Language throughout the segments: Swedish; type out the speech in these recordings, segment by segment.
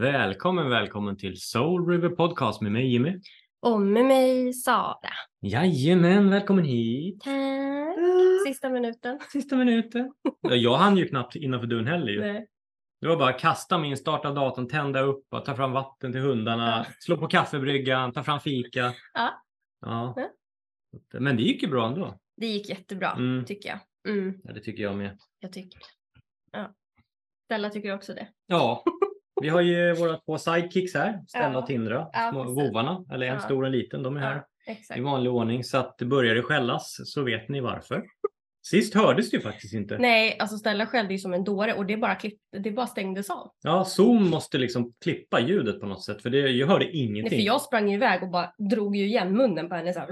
Välkommen, välkommen till Soul River Podcast med mig Jimmy. Och med mig Sara. Jajamän, välkommen hit. Tack. Sista minuten. Sista minuten. Ja, Jag hann ju knappt innanför dörren heller ju. Nej. Det var bara kasta min starta datorn, tända upp, och ta fram vatten till hundarna, slå på kaffebryggan, ta fram fika. Ja. Ja. Men det gick ju bra ändå. Det gick jättebra Mm. tycker jag. Mm, Ja, det tycker jag med. jag tycker det. Ja. Stella tycker också det. Ja, vi har ju våra två sidekicks här, Stella Ja. och Tindra, Ja, små vovarna, eller en Ja. stor och en liten, de är här. Exakt. i vanlig ordning. Så att börjar det skällas så vet ni varför. Sist hördes det ju faktiskt inte. Nej, alltså Stella skällde ju som en dåre och det bara, klipp, det bara stängdes av. Ja, Zoom måste liksom klippa ljudet på något sätt för det, jag hörde Nej, ingenting. för jag sprang iväg och bara drog ju igen munnen på henne så här.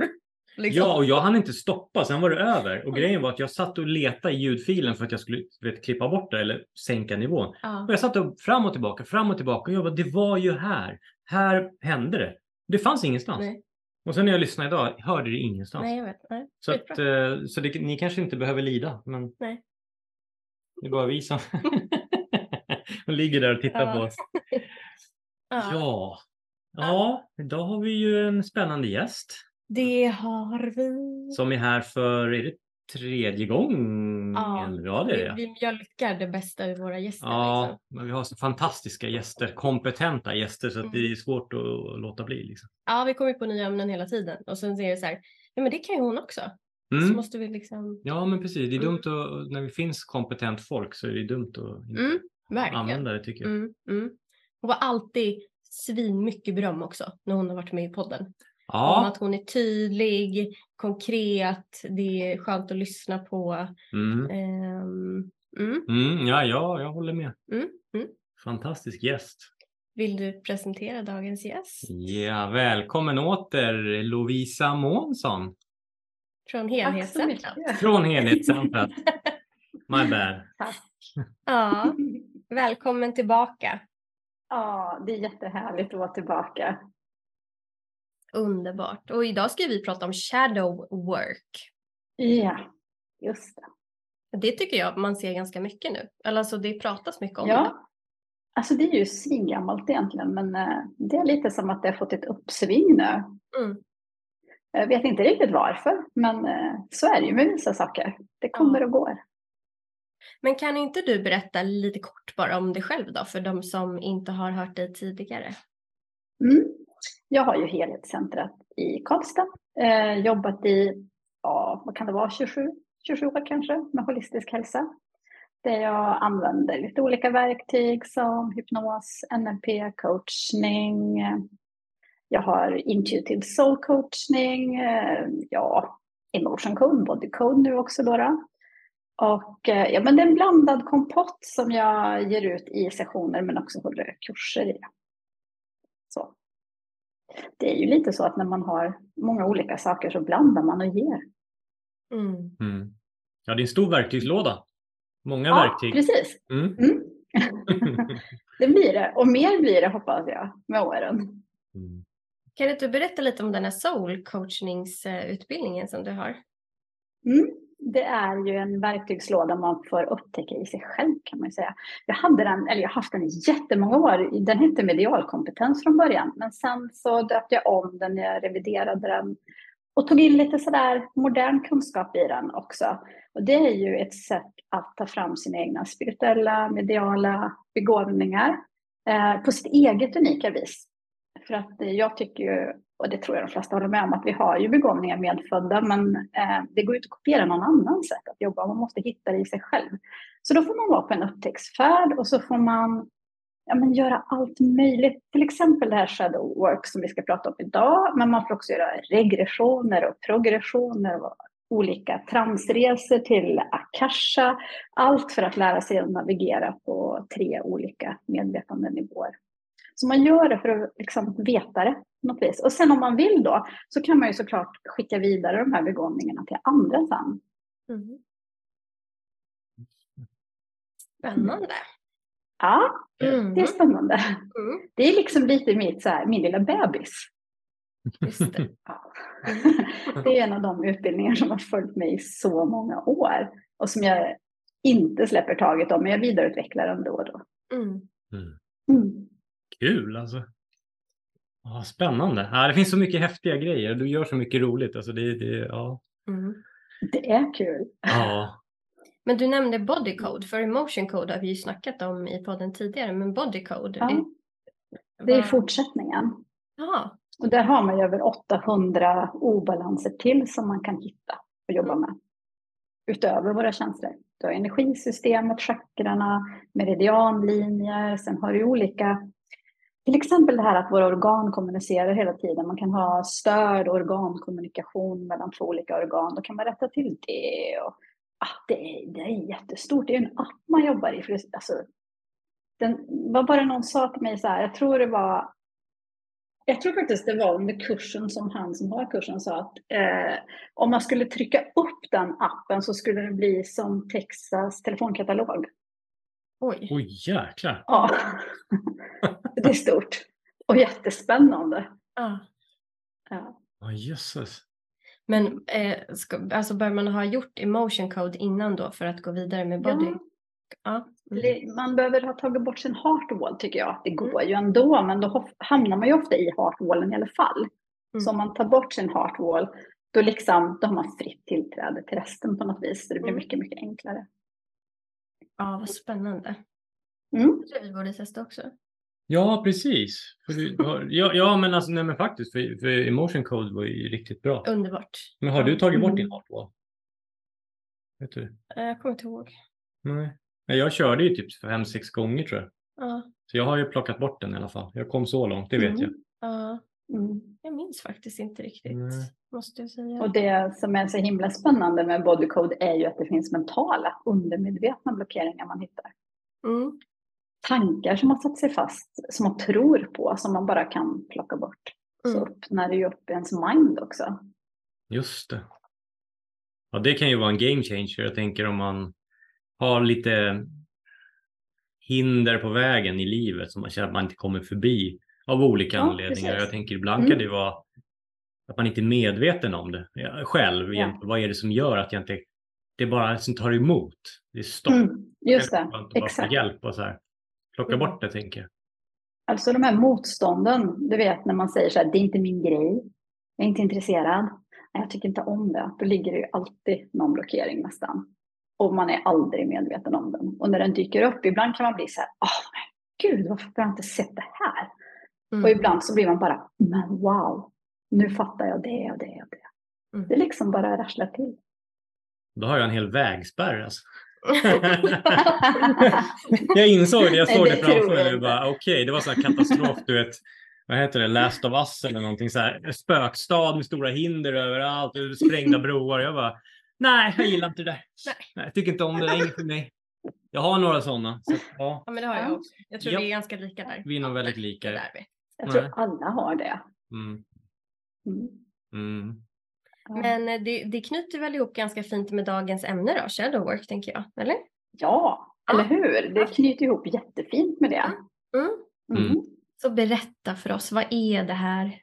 Liksom. Ja, och jag hann inte stoppa, sen var det över. Och grejen var att jag satt och letade i ljudfilen för att jag skulle vet, klippa bort det eller sänka nivån. Ja. Och jag satt och fram och tillbaka, fram och tillbaka och jag bara, det var ju här. Här hände det. Det fanns ingenstans. Nej. Och sen när jag lyssnade idag hörde det ingenstans. Nej, jag vet. Nej. Så, att, eh, så det, ni kanske inte behöver lida. Men Nej. Det är bara vi som som ligger där och tittar Ja. på oss. Ja. Ja. ja, idag har vi ju en spännande gäst Det har vi. som är här för, är det tredje gången? Ja, ja det är det. Vi, lyckar det bästa ur våra gäster. Ja, Liksom. men vi har så fantastiska gäster, kompetenta gäster så Mm. det är svårt att låta bli. Liksom. ja, vi kommer på nya ämnen hela tiden. Och sen ser det så här, ja men det kan ju hon också. Så Mm. måste vi liksom, Ja, men precis. Det är Mm. dumt att, när det finns kompetent folk så är det dumt att inte mm, använda det tycker jag. Mm, mm. Hon var alltid svin mycket beröm också när hon har varit med i podden. Om Ja, att hon är tydlig, konkret, det är skönt att lyssna på. mm. Ehm, mm, Mm, ja, ja, jag håller med. mm, mm. Fantastisk gäst. Vill du presentera dagens gäst? Ja, välkommen åter Lovisa Månsson Från Tack Helhetscentrat. från Helhetscentrat. My bad. Ja, välkommen tillbaka. Ja, det är jättehärligt att vara tillbaka. Underbart. Och idag ska vi prata om shadow work. Ja, just det. Det tycker jag man ser ganska mycket nu. Eller alltså det pratas mycket om det. Ja, alltså det är ju svingammalt egentligen, men eh, det är lite som att det har fått ett uppsving nu. Mm. Jag vet inte riktigt varför, men eh, så är det ju med vissa saker. Det kommer Ja. och går. Men kan inte du berätta lite kort bara om dig själv då för de som inte har hört dig tidigare? Mm. Jag har ju helhetscentrat i Karlstad. Eh, jobbat i, ja, vad kan det vara, 27, 27 år kanske med holistisk hälsa. Där jag använder lite olika verktyg som hypnos, NLP, coachning. Jag har intuitive soul coachning, eh, ja, emotion code, body code nu också då. då. Och eh, ja, men det är en blandad kompott som jag ger ut i sessioner men också håller kurser i. Så. Det är ju lite så att när man har många olika saker så blandar man och ger. Mm. Mm. Ja, det är en stor verktygslåda. Många Ja, verktyg. precis. Mm. Mm. det blir det. Och mer blir det hoppas jag med åren. Mm. Kan du berätta lite om den här soul coachningsutbildningen som du har? Mm. Det är ju en verktygslåda man får upptäcka i sig själv kan man ju säga. Jag hade den, eller jag har haft den i jättemånga år. Den hette medialkompetens från början. Men sen så döpte jag om den, jag reviderade den och tog in lite sådär modern kunskap i den också. Och det är ju ett sätt att ta fram sina egna spirituella, mediala begåvningar eh, på sitt eget unika vis. För att jag tycker ju, och det tror jag de flesta håller med om, att vi har ju begåvningar medfödda, men eh, det går ju inte att kopiera någon annans sätt att jobba. Man måste hitta det i sig själv. Så då får man vara på en upptäcktsfärd och så får man ja, men göra allt möjligt. Till exempel det här shadow work som vi ska prata om idag. Men man får också göra regressioner och progressioner och olika transresor till akasha. Allt för att lära sig att navigera på tre olika medvetandenivåer. Så man gör det för att liksom veta det på något vis. Och sen om man vill då så kan man ju såklart skicka vidare de här begåvningarna till andra sen. Mm. Spännande. Ja, Mm. det är spännande. Mm. Det är liksom lite mitt, så här, min lilla bebis. Just det. Ja. Det är en av de utbildningar som har följt mig i så många år och som jag inte släpper taget om, men jag vidareutvecklar den då och då. Mm. Mm. Mm. Kul alltså. Ja, spännande. Ja, det finns så mycket häftiga grejer. Du gör så mycket roligt. Alltså det, det, ja. Mm. Det är kul. Ja. Men du nämnde body code, för emotion code har vi ju snackat om i podden tidigare, men body code. Ja, är- det är fortsättningen. Jaha. Och där har man ju över 800 obalanser till som man kan hitta och jobba med. Utöver våra känslor. Du har energisystemet, chakrarna, meridianlinjer, sen har du olika till exempel det här att våra organ kommunicerar hela tiden. Man kan ha störd organkommunikation mellan två olika organ. Då kan man rätta till det. Och, ah, det, är, det är jättestort. Det är en app man jobbar i. För det, alltså, den, vad bara någon sa till mig så här, jag tror det var jag tror faktiskt det var under kursen som han som har kursen sa att eh, om man skulle trycka upp den appen så skulle det bli som Texas telefonkatalog. Oj. Oj, jäklar. Ja, det är stort och jättespännande. Ja. Ja. Ja, jösses. Men eh, ska, alltså bör man ha gjort emotion code innan då för att gå vidare med body? Ja. Ja. Mm. Man behöver ha tagit bort sin heartwall tycker jag. Det går ju ändå, men då hamnar man ju ofta i heartwallen i alla fall. Mm. Så om man tar bort sin heartwall, då, liksom, då har man fritt tillträde till resten på något vis. Så det blir Mm. mycket, mycket enklare. Ja, vad spännande. Mm. Det tror vi borde testa också. Ja, precis. Har, ja, ja, men alltså nej, men faktiskt. För, för emotion code var ju riktigt bra. Underbart. Men har du tagit bort din Mm. heartwall? Vet du? Jag kommer inte ihåg. Nej. Nej, Jag körde ju typ fem, sex gånger tror jag. Ja. Så jag har ju plockat bort den i alla fall. Jag kom så långt, det vet Mm. jag. ja. Mm. Jag minns faktiskt inte riktigt. Nej. Måste jag säga. Och det som är så himla spännande med bodycode är ju att det finns mentala undermedvetna blockeringar man hittar. Mm. Tankar som har satt sig fast, som man tror på, som man bara kan plocka bort. Så Mm. öppnar det ju upp ens mind också. Just det. Ja, det kan ju vara en game changer. Jag tänker om man har lite hinder på vägen i livet som man känner att man inte kommer förbi av olika Ja, anledningar. precis. Jag tänker ibland Mm. kan det vara att man inte är medveten om det ja, själv. Ja. Vad är det som gör att jag inte... Det är bara som tar emot. Det är stopp. Mm, just Det exakt. hjälp och så här. Plocka Mm. bort det tänker jag. Alltså de här motstånden, du vet när man säger så här, det är inte min grej, jag är inte intresserad, jag tycker inte om det. Då ligger det ju alltid någon blockering nästan. Och man är aldrig medveten om den. Och när den dyker upp, ibland kan man bli så här, åh men gud, varför har jag inte sett det här? Mm. Och ibland så blir man bara, men wow, nu fattar jag det och det och det. Mm. Det liksom bara rasslar till. Då har jag en hel vägspärr alltså. Jag insåg det, jag såg det det framför mig. och inte. bara, Okej, det var så här katastrof, du vet. Vad heter det? Last of Us eller någonting så här. Spökstad med stora hinder överallt, och sprängda broar. Jag bara, nej, jag gillar inte det där. Nej. Nej, jag tycker inte om det, det är inget för mig. Jag har några sådana. Så, ja, Ja, men det har jag Ja. också. Jag tror Ja. vi är ganska lika där. vi är nog väldigt lika. Det där vi. Jag tror Nej. alla har det. Mm, Mm. mm. Men eh, det, det knyter väl ihop ganska fint med dagens ämne då, shadow work tänker jag. Eller? Ja, Ja. eller hur? Det knyter ihop jättefint med det. Mm. Mm. Mm. Så berätta för oss, vad är det här?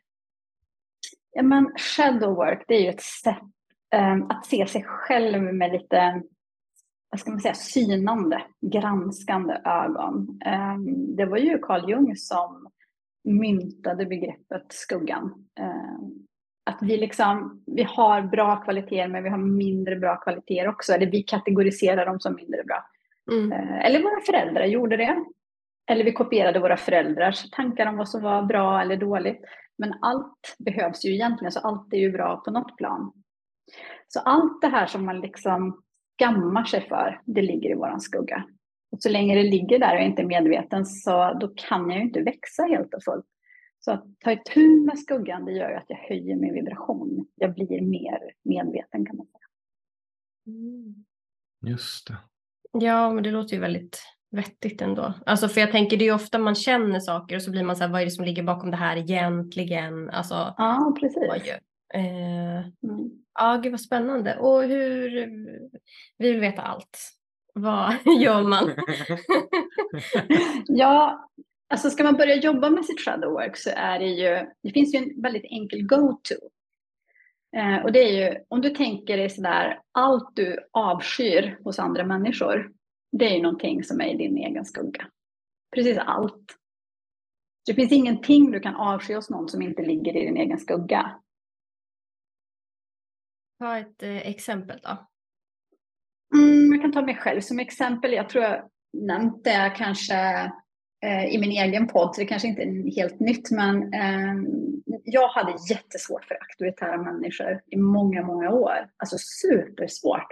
Ja, men shadow work, det är ju ett sätt eh, att se sig själv med lite, vad ska man säga, synande, granskande ögon. Eh, det var ju Carl Jung som myntade begreppet skuggan. Eh, att vi liksom, vi har bra kvaliteter men vi har mindre bra kvaliteter också. Eller vi kategoriserar dem som mindre bra. Mm. Eh, Eller våra föräldrar gjorde det. Eller vi kopierade våra föräldrars tankar om vad som var bra eller dåligt. Men allt behövs ju egentligen, så allt är ju bra på något plan. Så allt det här som man liksom skammar sig för, det ligger i våran skugga. Och så länge det ligger där och jag inte är medveten så då kan jag ju inte växa helt och fullt. Så att ta itu med skuggan, det gör ju att jag höjer min vibration. Jag blir mer medveten kan man säga. Mm. Just det. Ja, men det låter ju väldigt vettigt ändå. Alltså för jag tänker det är ju ofta man känner saker och så blir man så här, vad är det som ligger bakom det här egentligen? Alltså, Ja, precis. vad gör? Eh, Mm. ja, gud vad spännande. Och hur, vi vill veta allt. Vad gör man? Ja, alltså ska man börja jobba med sitt shadow work så är det ju, det finns ju en väldigt enkel go-to. Eh, och det är ju, om du tänker dig sådär, allt du avskyr hos andra människor, det är ju någonting som är i din egen skugga. Precis allt. Det finns ingenting du kan avsky hos någon som inte ligger i din egen skugga. Ta ett eh, exempel då. Mm, jag kan ta mig själv som exempel. Jag tror jag nämnt det kanske eh, i min egen podd, så det kanske inte är helt nytt, men eh, jag hade jättesvårt för auktoritära människor i många, många år. Alltså supersvårt.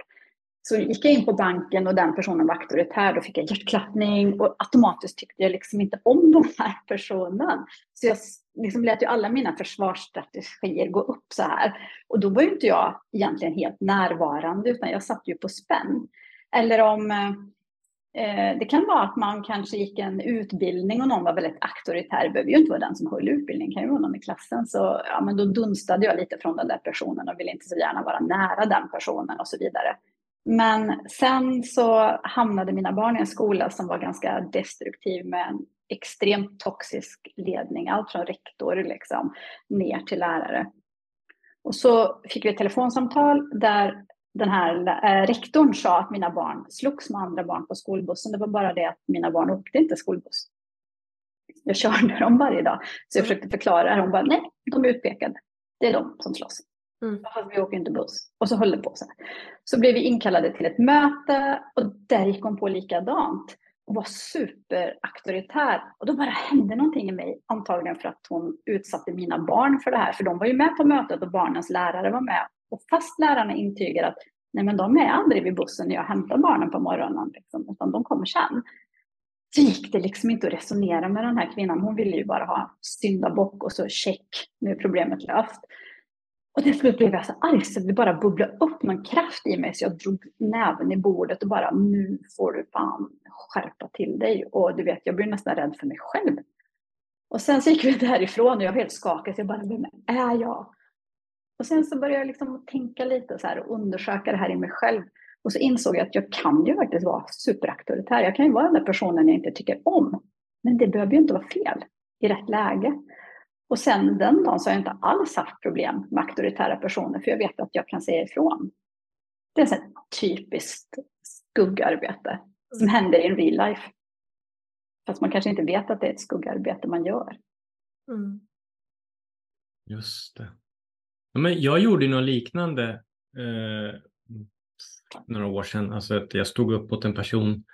Så gick jag in på banken och den personen var auktoritär, då fick jag hjärtklappning och automatiskt tyckte jag liksom inte om den här personen. Så jag liksom lät ju alla mina försvarsstrategier gå upp så här. Och då var ju inte jag egentligen helt närvarande utan jag satt ju på spänn. Eller om eh, det kan vara att man kanske gick en utbildning och någon var väldigt auktoritär. Det behöver ju inte vara den som höll utbildningen, det kan ju vara någon i klassen. Så ja, men då dunstade jag lite från den där personen och ville inte så gärna vara nära den personen och så vidare. Men sen så hamnade mina barn i en skola som var ganska destruktiv med en extremt toxisk ledning, allt från rektor liksom, ner till lärare. Och så fick vi ett telefonsamtal där den här äh, rektorn sa att mina barn slogs med andra barn på skolbussen. Det var bara det att mina barn åkte inte skolbuss. Jag körde dem varje dag. Så jag försökte förklara. Hon bara, nej, de är utpekade. Det är de som slåss. Mm. Fast vi åker inte buss. Och så höll det på så här. Så blev vi inkallade till ett möte och där gick hon på likadant och var superauktoritär. Och då bara hände någonting i mig, antagligen för att hon utsatte mina barn för det här. För de var ju med på mötet och barnens lärare var med. Och fast lärarna intygar att nej men de är aldrig vid bussen när jag hämtar barnen på morgonen, liksom, utan de kommer sen. Så gick det liksom inte att resonera med den här kvinnan. Hon ville ju bara ha syndabock och så check, nu är problemet löst. Och till slut blev jag så arg så det bara bubblade upp någon kraft i mig så jag drog näven i bordet och bara nu får du fan skärpa till dig. Och du vet, jag blev nästan rädd för mig själv. Och sen så gick vi därifrån och jag var helt skakad så jag bara, vem är jag? Och sen så började jag liksom tänka lite så här och undersöka det här i mig själv. Och så insåg jag att jag kan ju faktiskt vara superauktoritär. Jag kan ju vara den där personen jag inte tycker om. Men det behöver ju inte vara fel i rätt läge. Och sen den dagen så har jag inte alls haft problem med auktoritära personer för jag vet att jag kan säga ifrån. Det är ett typiskt skuggarbete som händer i real life. Fast man kanske inte vet att det är ett skuggarbete man gör. Mm. Just det. Ja, men jag gjorde något liknande eh, några år sedan. Alltså att jag stod upp mot en person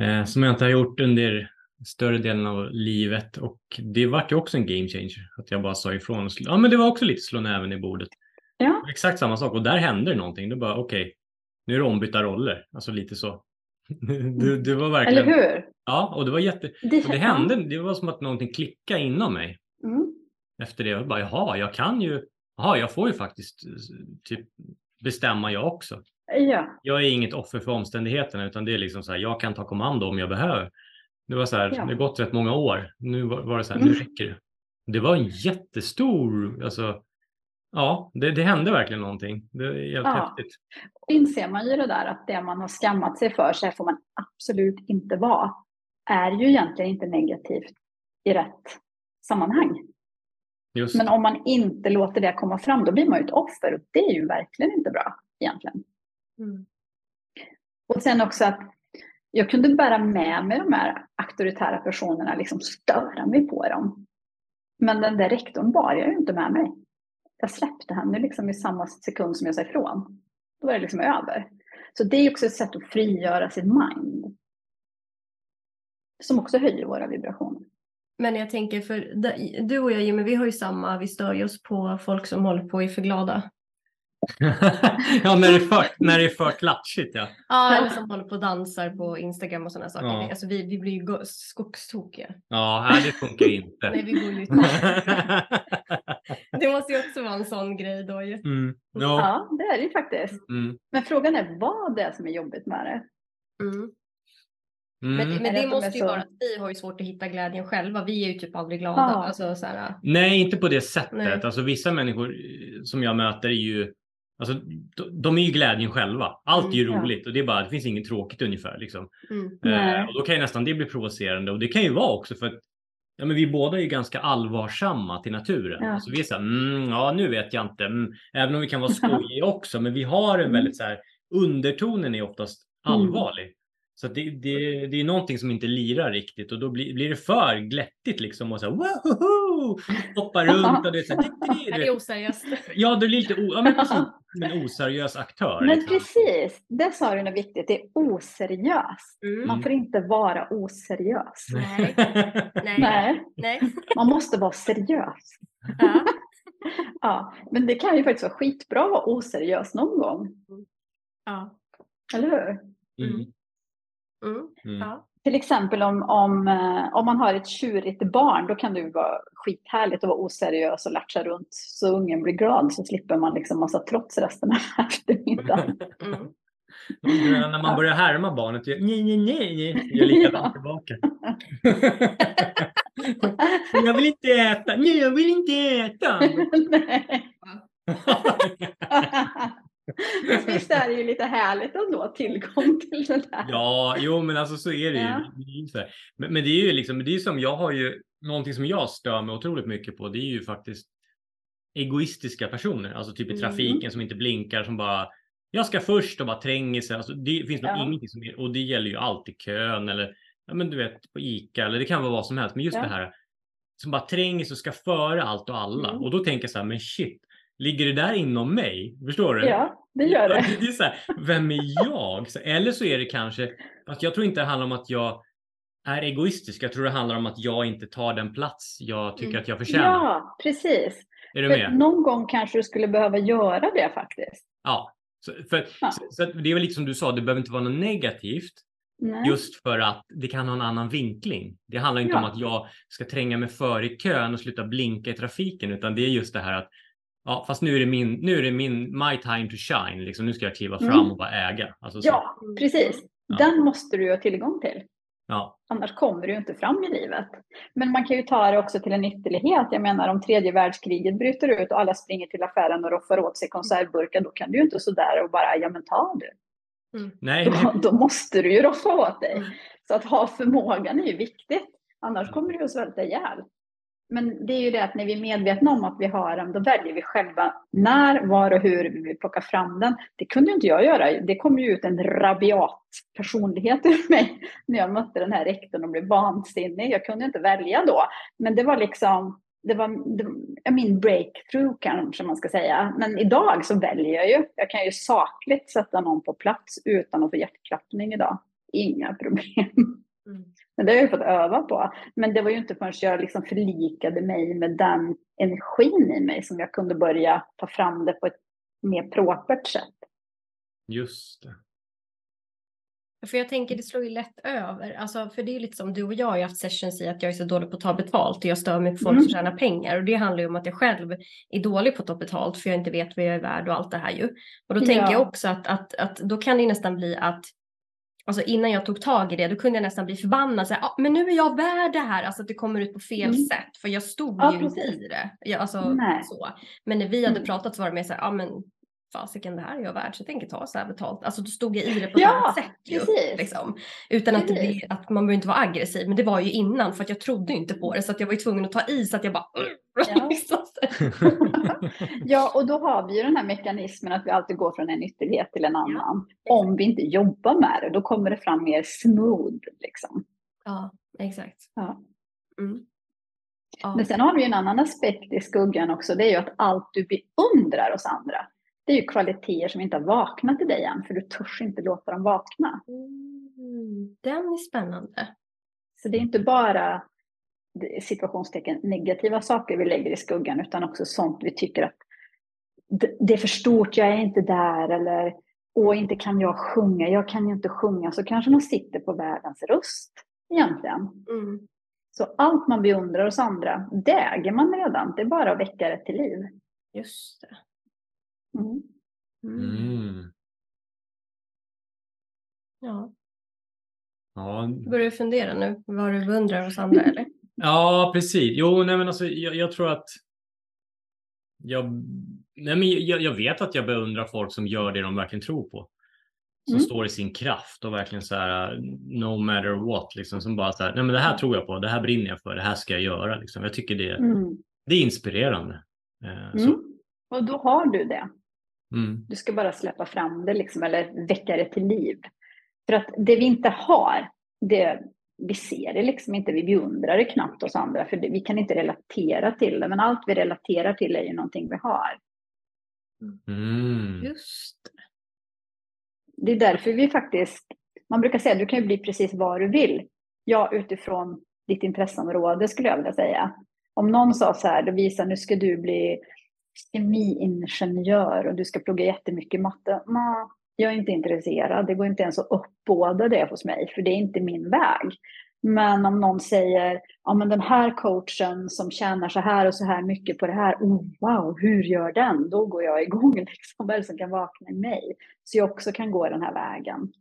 eh, som jag inte har gjort under större delen av livet och det vart ju också en game changer. Att jag bara sa ifrån. Ja, men det var också lite slå näven i bordet. Ja. Exakt samma sak och där hände det någonting. Det bara okej, okay, nu är det ombytta roller. Alltså lite så. det, det, var verkligen. Eller hur? Ja, och det var jätte. Det, det hände. Det var som att någonting klickade inom mig. Mm. Efter det. Jag bara, jaha, jag kan ju. Jaha, jag får ju faktiskt typ bestämma jag också. Ja. Jag är inget offer för omständigheterna utan det är liksom så här, jag kan ta kommando om jag behöver. Det var så här, ja. det har gått rätt många år. Nu var, var det så här, mm. nu räcker det. Det var en jättestor, alltså, ja, det, det hände verkligen någonting. Det är helt ja. häftigt. Inser man ju det där att det man har skammat sig för, så här får man absolut inte vara, är ju egentligen inte negativt i rätt sammanhang. Just. Men om man inte låter det komma fram, då blir man ju ett offer och det är ju verkligen inte bra egentligen. Mm. Och sen också att jag kunde bära med mig de här auktoritära personerna, liksom störa mig på dem. Men den där rektorn bar jag ju inte med mig. Jag släppte henne liksom i samma sekund som jag sa ifrån. Då var det liksom över. Så det är också ett sätt att frigöra sin mind. Som också höjer våra vibrationer. Men jag tänker för du och jag Jimmy, vi har ju samma, vi stör ju oss på folk som håller på och är för glada. ja, när det, är för, när det är för klatschigt ja. Ja, eller som håller på och dansar på Instagram och sådana saker. Ja. Alltså, vi, vi blir ju skogstokiga. Ja, nej, det funkar inte. nej, vi går ju Det måste ju också vara en sån grej då ju. Mm. Ja. ja, det är det ju faktiskt. Mm. Men frågan är vad det är som är jobbigt med det. Mm. Mm. Men, men, det måste ju så... vara att vi har ju svårt att hitta glädjen själva. Vi är ju typ aldrig glada. Ja. Alltså, så här... Nej, inte på det sättet. Alltså, vissa människor som jag möter är ju Alltså, de är ju glädjen själva. Allt är ju mm, roligt och det är bara, det finns inget tråkigt ungefär. Liksom. Mm, eh, och då kan ju nästan det bli provocerande och det kan ju vara också för att ja, men vi båda är ju ganska allvarsamma till naturen. Ja. Alltså, vi är så här, mm, ja nu vet jag inte, mm, även om vi kan vara skojiga också, men vi har en mm. väldigt så här, undertonen är oftast mm. allvarlig. Så det, det, det är någonting som inte lirar riktigt och då blir, blir det för glättigt liksom och så här, woho! hoppa runt och det är så här, det, Det det, är oseriöst. Ja, det är lite o, ja, men precis, som en oseriös aktör. Men liksom. precis, det sa du något viktigt. Det är oseriöst. Mm. Man får inte vara oseriös. Nej. Nej. Nej, Nej. man måste vara seriös. Ja. Ja, men det kan ju faktiskt vara skitbra att vara oseriös någon gång. Ja. Eller hur? Mm. Mm. Mm. Ja. Till exempel om, om, eh, om man har ett tjurigt barn, då kan det ju vara skithärligt att vara oseriös och latcha runt så ungen blir glad så slipper man liksom massa trots resten av eftermiddagen. Mm. Och När man börjar härma barnet gör nej, nej, nej, gör likadant tillbaka. jag vill inte äta, nej jag vill inte äta. Visst är det ju lite härligt ändå, tillgång till det där. Ja, jo men alltså så är det ju. Ja. Men, men det är ju liksom, det är som jag har ju, någonting som jag stör mig otroligt mycket på, det är ju faktiskt egoistiska personer, alltså typ i Mm. trafiken som inte blinkar, som bara jag ska först och bara tränger sig. Alltså, det finns nog Ja. ingenting som är, och det gäller ju alltid kön eller ja, men du vet på ICA eller det kan vara vad som helst. Men just Ja. det här som bara tränger sig och ska före allt och alla. Mm. Och då tänker jag så här, men shit, ligger det där inom mig? Förstår du? Ja, det gör det. Det är så här, vem är jag? Eller så är det kanske, att jag tror inte det handlar om att jag är egoistisk. Jag tror det handlar om att jag inte tar den plats jag tycker Mm. att jag förtjänar. Ja, precis. Är du För med? någon gång kanske du skulle behöva göra det faktiskt. Ja. Så, för, Ja. så, så det är väl lite som du sa, det behöver inte vara något negativt. Nej. Just för att det kan ha en annan vinkling. Det handlar inte Ja. om att jag ska tränga mig före i kön och sluta blinka i trafiken, utan det är just det här att ja, fast nu är det min, nu är det min, my time to shine, liksom, nu ska jag kliva fram Mm. och bara äga. Alltså, så, Ja, precis. Ja. Den måste du ha tillgång till. ja. Annars kommer du inte fram i livet. Men man kan ju ta det också till en ytterlighet. Jag menar om tredje världskriget bryter ut och alla springer till affären och roffar åt sig konservburkar, då kan du ju inte sådär och bara, ja men ta du. Nej, Då, nej, då måste du ju roffa åt dig. Mm. Så att ha förmågan är ju viktigt. Annars kommer du att svälta ihjäl. Men det är ju det att när vi är medvetna om att vi har den, då väljer vi själva när, var och hur vi vill plocka fram den. Det kunde ju inte jag göra. Det kom ju ut en rabiat personlighet ur mig när jag mötte den här rektorn och blev vansinnig. Jag kunde inte välja då. Men det var liksom, det var, det var min breakthrough kanske man ska säga. Men idag så väljer jag ju. Jag kan ju sakligt sätta någon på plats utan att få hjärtklappning idag. Inga problem. Mm. Men det har jag fått öva på. Men det var ju inte förrän jag liksom förlikade mig med den energin i mig som jag kunde börja ta fram det på ett mer propert sätt. just det. För jag tänker det slår ju lätt över. Alltså, för det är ju lite som du och jag har haft sessions i att jag är så dålig på att ta betalt och jag stör mig på folk Mm. som tjänar pengar. Och det handlar ju om att jag själv är dålig på att ta betalt för jag inte vet vad jag är värd och allt det här ju. Och då tänker Ja. jag också att, att, att då kan det nästan bli att Alltså innan jag tog tag i det, då kunde jag nästan bli förbannad. Så här, ah, men nu är jag värd det här. Alltså att det kommer ut på fel Mm. sätt. För jag stod Ja, ju inte i det. Jag, alltså, Nej. så. Men när vi hade Mm. pratat så var det mer så här, ah, men fasiken det här är jag värd så jag tänker ta så här betalt. Alltså då stod jag i det på ett Ja, annat sätt. Ju, precis. liksom. Utan att, det att man behöver inte vara aggressiv. Men det var ju innan för att jag trodde inte på det. Så att jag var ju tvungen att ta i så att jag bara... Ja. liksom. Ja, och då har vi ju den här mekanismen att vi alltid går från en ytterlighet till en annan. Om vi inte jobbar med det, då kommer det fram mer smooth. Liksom. ja, exakt. Ja. Mm. Ja. Men sen har vi ju en annan aspekt i skuggan också. Det är ju att allt du beundrar hos andra, det är ju kvaliteter som inte har vaknat i dig än, för du törs inte låta dem vakna. Mm, den är spännande. Så det är inte bara situationstecken negativa saker vi lägger i skuggan, utan också sånt vi tycker att det- det är för stort, jag är inte där, eller åh, inte kan jag sjunga, jag kan ju inte sjunga, så kanske man sitter på världens röst egentligen. Mm. Så allt man beundrar hos andra, det äger man redan, det är bara att väcka det till liv. Just det. Mm. Mm. Mm. Ja. Ja, Börjar du fundera nu vad du beundrar hos andra eller? Ja, precis. Jo, nej, men alltså, jag, jag tror att jag, nej, men jag, jag vet att jag beundrar folk som gör det de verkligen tror på. Som Mm. står i sin kraft och verkligen så här, no matter what, liksom, som bara så här, nej men det här tror jag på, det här brinner jag för, det här ska jag göra. Liksom. Jag tycker det, Mm. det är inspirerande. Eh, Mm. Och då har du det. Mm, Du ska bara släppa fram det liksom, eller väcka det till liv. För att det vi inte har, det, vi ser det liksom inte, vi beundrar det knappt hos andra, för det, vi kan inte relatera till det. Men allt vi relaterar till är ju någonting vi har. Mm. Just det. Det är därför vi faktiskt, man brukar säga du kan ju bli precis vad du vill. Ja, utifrån ditt intresseområde skulle jag vilja säga. Om någon sa så här, då visar nu ska du bli kemiingenjör och du ska plugga jättemycket matte. Ma, jag är inte intresserad, det går inte ens att uppbåda det hos mig, för det är inte min väg. Men om någon säger, ja men den här coachen som tjänar så här och så här mycket på det här, oh, wow, hur gör den? Då går jag igång liksom, vad är det som kan vakna i mig? Så jag också kan gå den här vägen.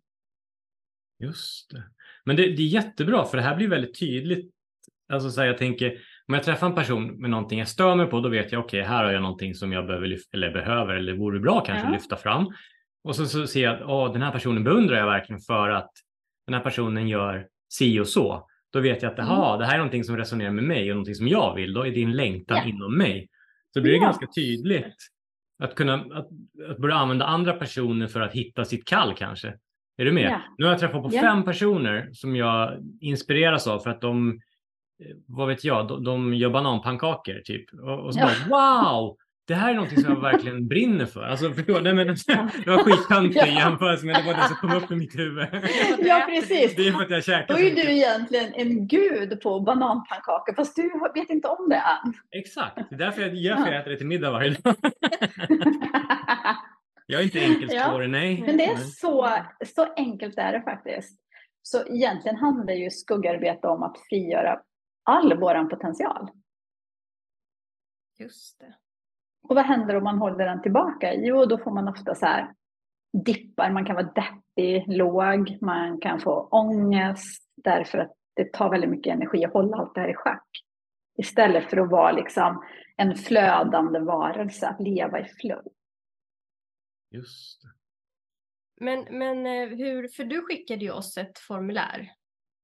Just det. Men det, det är jättebra, för det här blir väldigt tydligt. Alltså så här, jag tänker, om jag träffar en person med någonting jag stör mig på, då vet jag okej, okay, här har jag någonting som jag behöver lyfta, eller behöver eller vore bra kanske Ja. lyfta fram. Och så, så ser jag att åh, den här personen beundrar jag verkligen för att den här personen gör si och så. Då vet jag att Mm. aha, det här är någonting som resonerar med mig och någonting som jag vill. Då är det en längtan Ja. inom mig. Så blir det Ja. ganska tydligt att kunna att, att börja använda andra personer för att hitta sitt kall kanske. Är du med? Ja. Nu har jag träffat på fem personer som jag inspireras av för att de, vad vet jag, de, de gör bananpannkakor typ. Och, och så Ja. bara, wow! Det här är någonting som jag verkligen brinner för. Alltså, du? Nej, men, det var skittöntig Ja. jämförelse, men det var det som kom upp i mitt huvud. Ja, precis. Det är för att jag käkar Då är du egentligen en gud på bananpannkakor, fast du vet inte om det än. Exakt, det är därför jag, därför jag äter det till middag varje dag. Jag är inte enkelspårig, nej. Men det är så, så enkelt är det faktiskt. Så egentligen handlar ju skuggarbete om att frigöra all våran potential. Just det. Och vad händer om man håller den tillbaka? Jo, då får man ofta så här dippar, man kan vara deppig, låg, man kan få ångest därför att det tar väldigt mycket energi att hålla allt det här i schack. Istället för att vara liksom en flödande varelse, att leva i flow. Just det. Men, men eh, hur, för du skickade ju oss ett formulär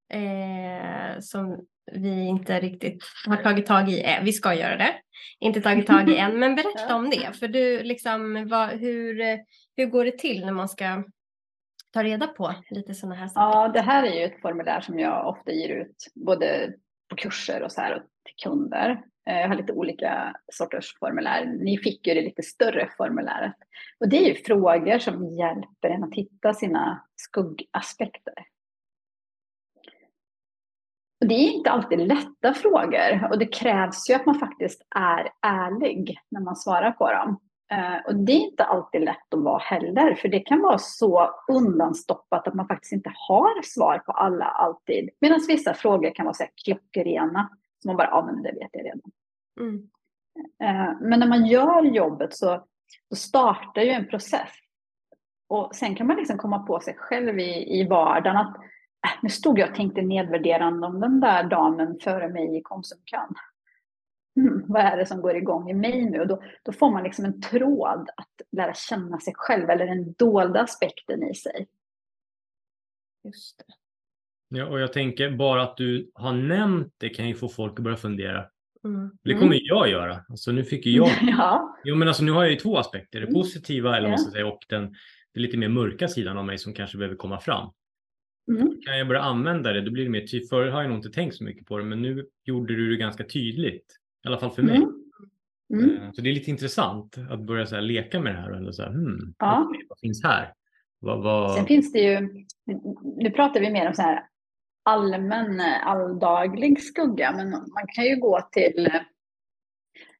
eh, som vi inte riktigt har tagit tag i än. Vi ska göra det. Inte tagit tag i än, men berätta om det. För du, liksom, vad, hur, hur går det till när man ska ta reda på lite sådana här saker? Ja, det här är ju ett formulär som jag ofta ger ut både på kurser och så här och till kunder. Eh, Jag har lite olika sorters formulär. Ni fick ju det lite större formuläret. Och det är ju frågor som hjälper en att hitta sina skuggaspekter. Och det är inte alltid lätta frågor och det krävs ju att man faktiskt är ärlig när man svarar på dem. Eh, Och det är inte alltid lätt att vara heller, för det kan vara så undanstoppat att man faktiskt inte har svar på alla alltid. Medan vissa frågor kan vara så här klockrena, som man bara, ja men det vet jag redan. Mm. Eh, Men när man gör jobbet så, så startar ju en process. Och sen kan man liksom komma på sig själv i, i vardagen att nu stod jag och tänkte nedvärderande om den där damen före mig i Konsumkön. Hmm, vad är det som går igång i mig nu? Och då, då får man liksom en tråd att lära känna sig själv eller den dolda aspekten i sig. Just det. Ja, och jag tänker bara att du har nämnt det kan ju få folk att börja fundera. Mm. Det kommer jag göra. Alltså nu fick ju jag... Ja, Jo men alltså nu har jag ju två aspekter. Det Mm. positiva eller vad man ska säga och den, den lite mer mörka sidan av mig som kanske behöver komma fram. Mm. Kan jag börja använda det, då blir det mer tydligt. Förr har jag nog inte tänkt så mycket på det, men nu gjorde du det ganska tydligt. I alla fall för mig. Mm. Mm. Eh, Så det är lite intressant att börja så leka med det här och ändå så här, hmm, Ja. vad finns här? Vad, vad... Sen finns det ju, nu pratar vi mer om så här allmän, alldaglig skugga, men man kan ju gå till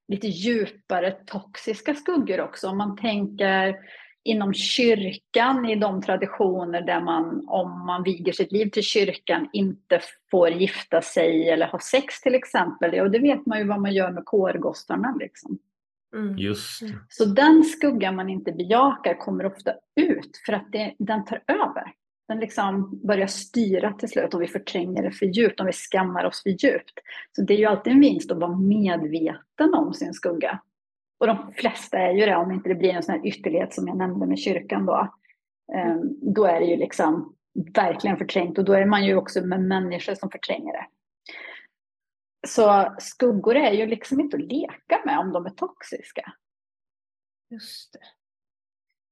lite djupare toxiska skuggor också. Om man tänker inom kyrkan, i de traditioner där man, om man viger sitt liv till kyrkan, inte får gifta sig eller ha sex till exempel. Och det vet man ju vad man gör med kårgossarna. Liksom. Mm. Just det. Så den skugga man inte bejakar kommer ofta ut för att det, den tar över. Den liksom börjar styra till slut och vi förtränger det för djupt, om vi skammar oss för djupt. Så det är ju alltid en vinst att vara medveten om sin skugga. Och de flesta är ju det, om inte det blir en sån här ytterlighet som jag nämnde med kyrkan då. Eh, Då är det ju liksom verkligen förträngt och då är man ju också med människor som förtränger det. Så skuggor är ju liksom inte att leka med om de är toxiska. Just det.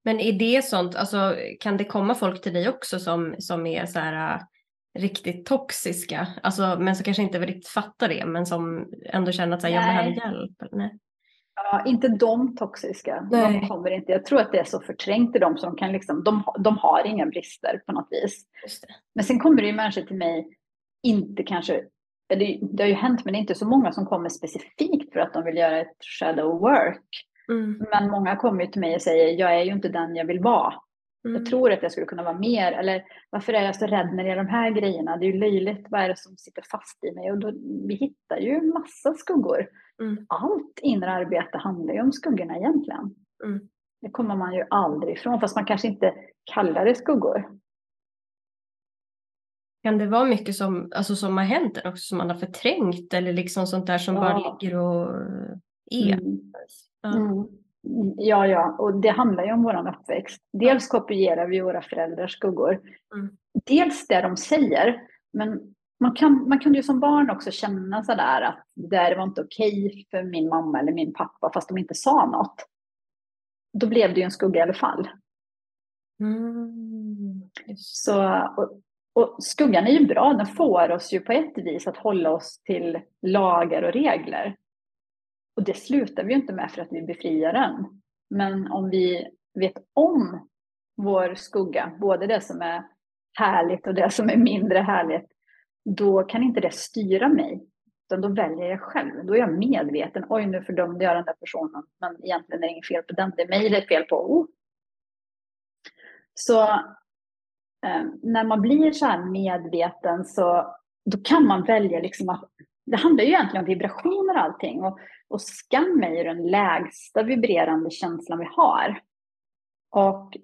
Men är det sånt, alltså kan det komma folk till dig också som, som är så här uh, riktigt toxiska, alltså, men som kanske inte riktigt fattar det, men som ändå känner att så här, jag behöver hjälp? Nej. Ja, inte de toxiska. Nej. De kommer inte. Jag tror att det är så förträngt i dem så de kan liksom, de, de har inga brister på något vis. Men sen kommer det ju människor till mig, inte kanske, det, det har ju hänt men det är inte så många som kommer specifikt för att de vill göra ett shadow work. Mm. Men många kommer ju till mig och säger, jag är ju inte den jag vill vara. Mm. Jag tror att jag skulle kunna vara mer. Eller varför är jag så rädd när det är de här grejerna? Det är ju löjligt. Vad är det som sitter fast i mig? Och då, vi hittar ju massa skuggor. Mm. Allt inre arbete handlar ju om skuggorna egentligen. Mm. Det kommer man ju aldrig ifrån. Fast man kanske inte kallar det skuggor. Kan det vara mycket som, alltså, som har hänt en också som man har förträngt eller liksom sånt där som Ja. bara ligger och är? Mm. Ja. Ja, ja, och det handlar ju om vår uppväxt. Dels kopierar vi våra föräldrars skuggor. Mm. Dels det de säger, men man kan, man kan ju som barn också känna sådär att det där var inte okej för min mamma eller min pappa fast de inte sa något. Då blev det ju en skugga i alla fall. Mm. Så, och, och skuggan är ju bra, den får oss ju på ett vis att hålla oss till lagar och regler. Och det slutar vi ju inte med för att vi befriar den. Men om vi vet om vår skugga, både det som är härligt och det som är mindre härligt, då kan inte det styra mig. Utan då väljer jag själv. Då är jag medveten. Oj, nu fördömde jag den där personen. Men egentligen är det inget fel på den. Det är mig det är fel på. Oh. Så eh, när man blir så här medveten så då kan man välja liksom att det handlar ju egentligen om vibrationer och allting. Och, och skam är ju den lägsta vibrerande känslan vi har. Och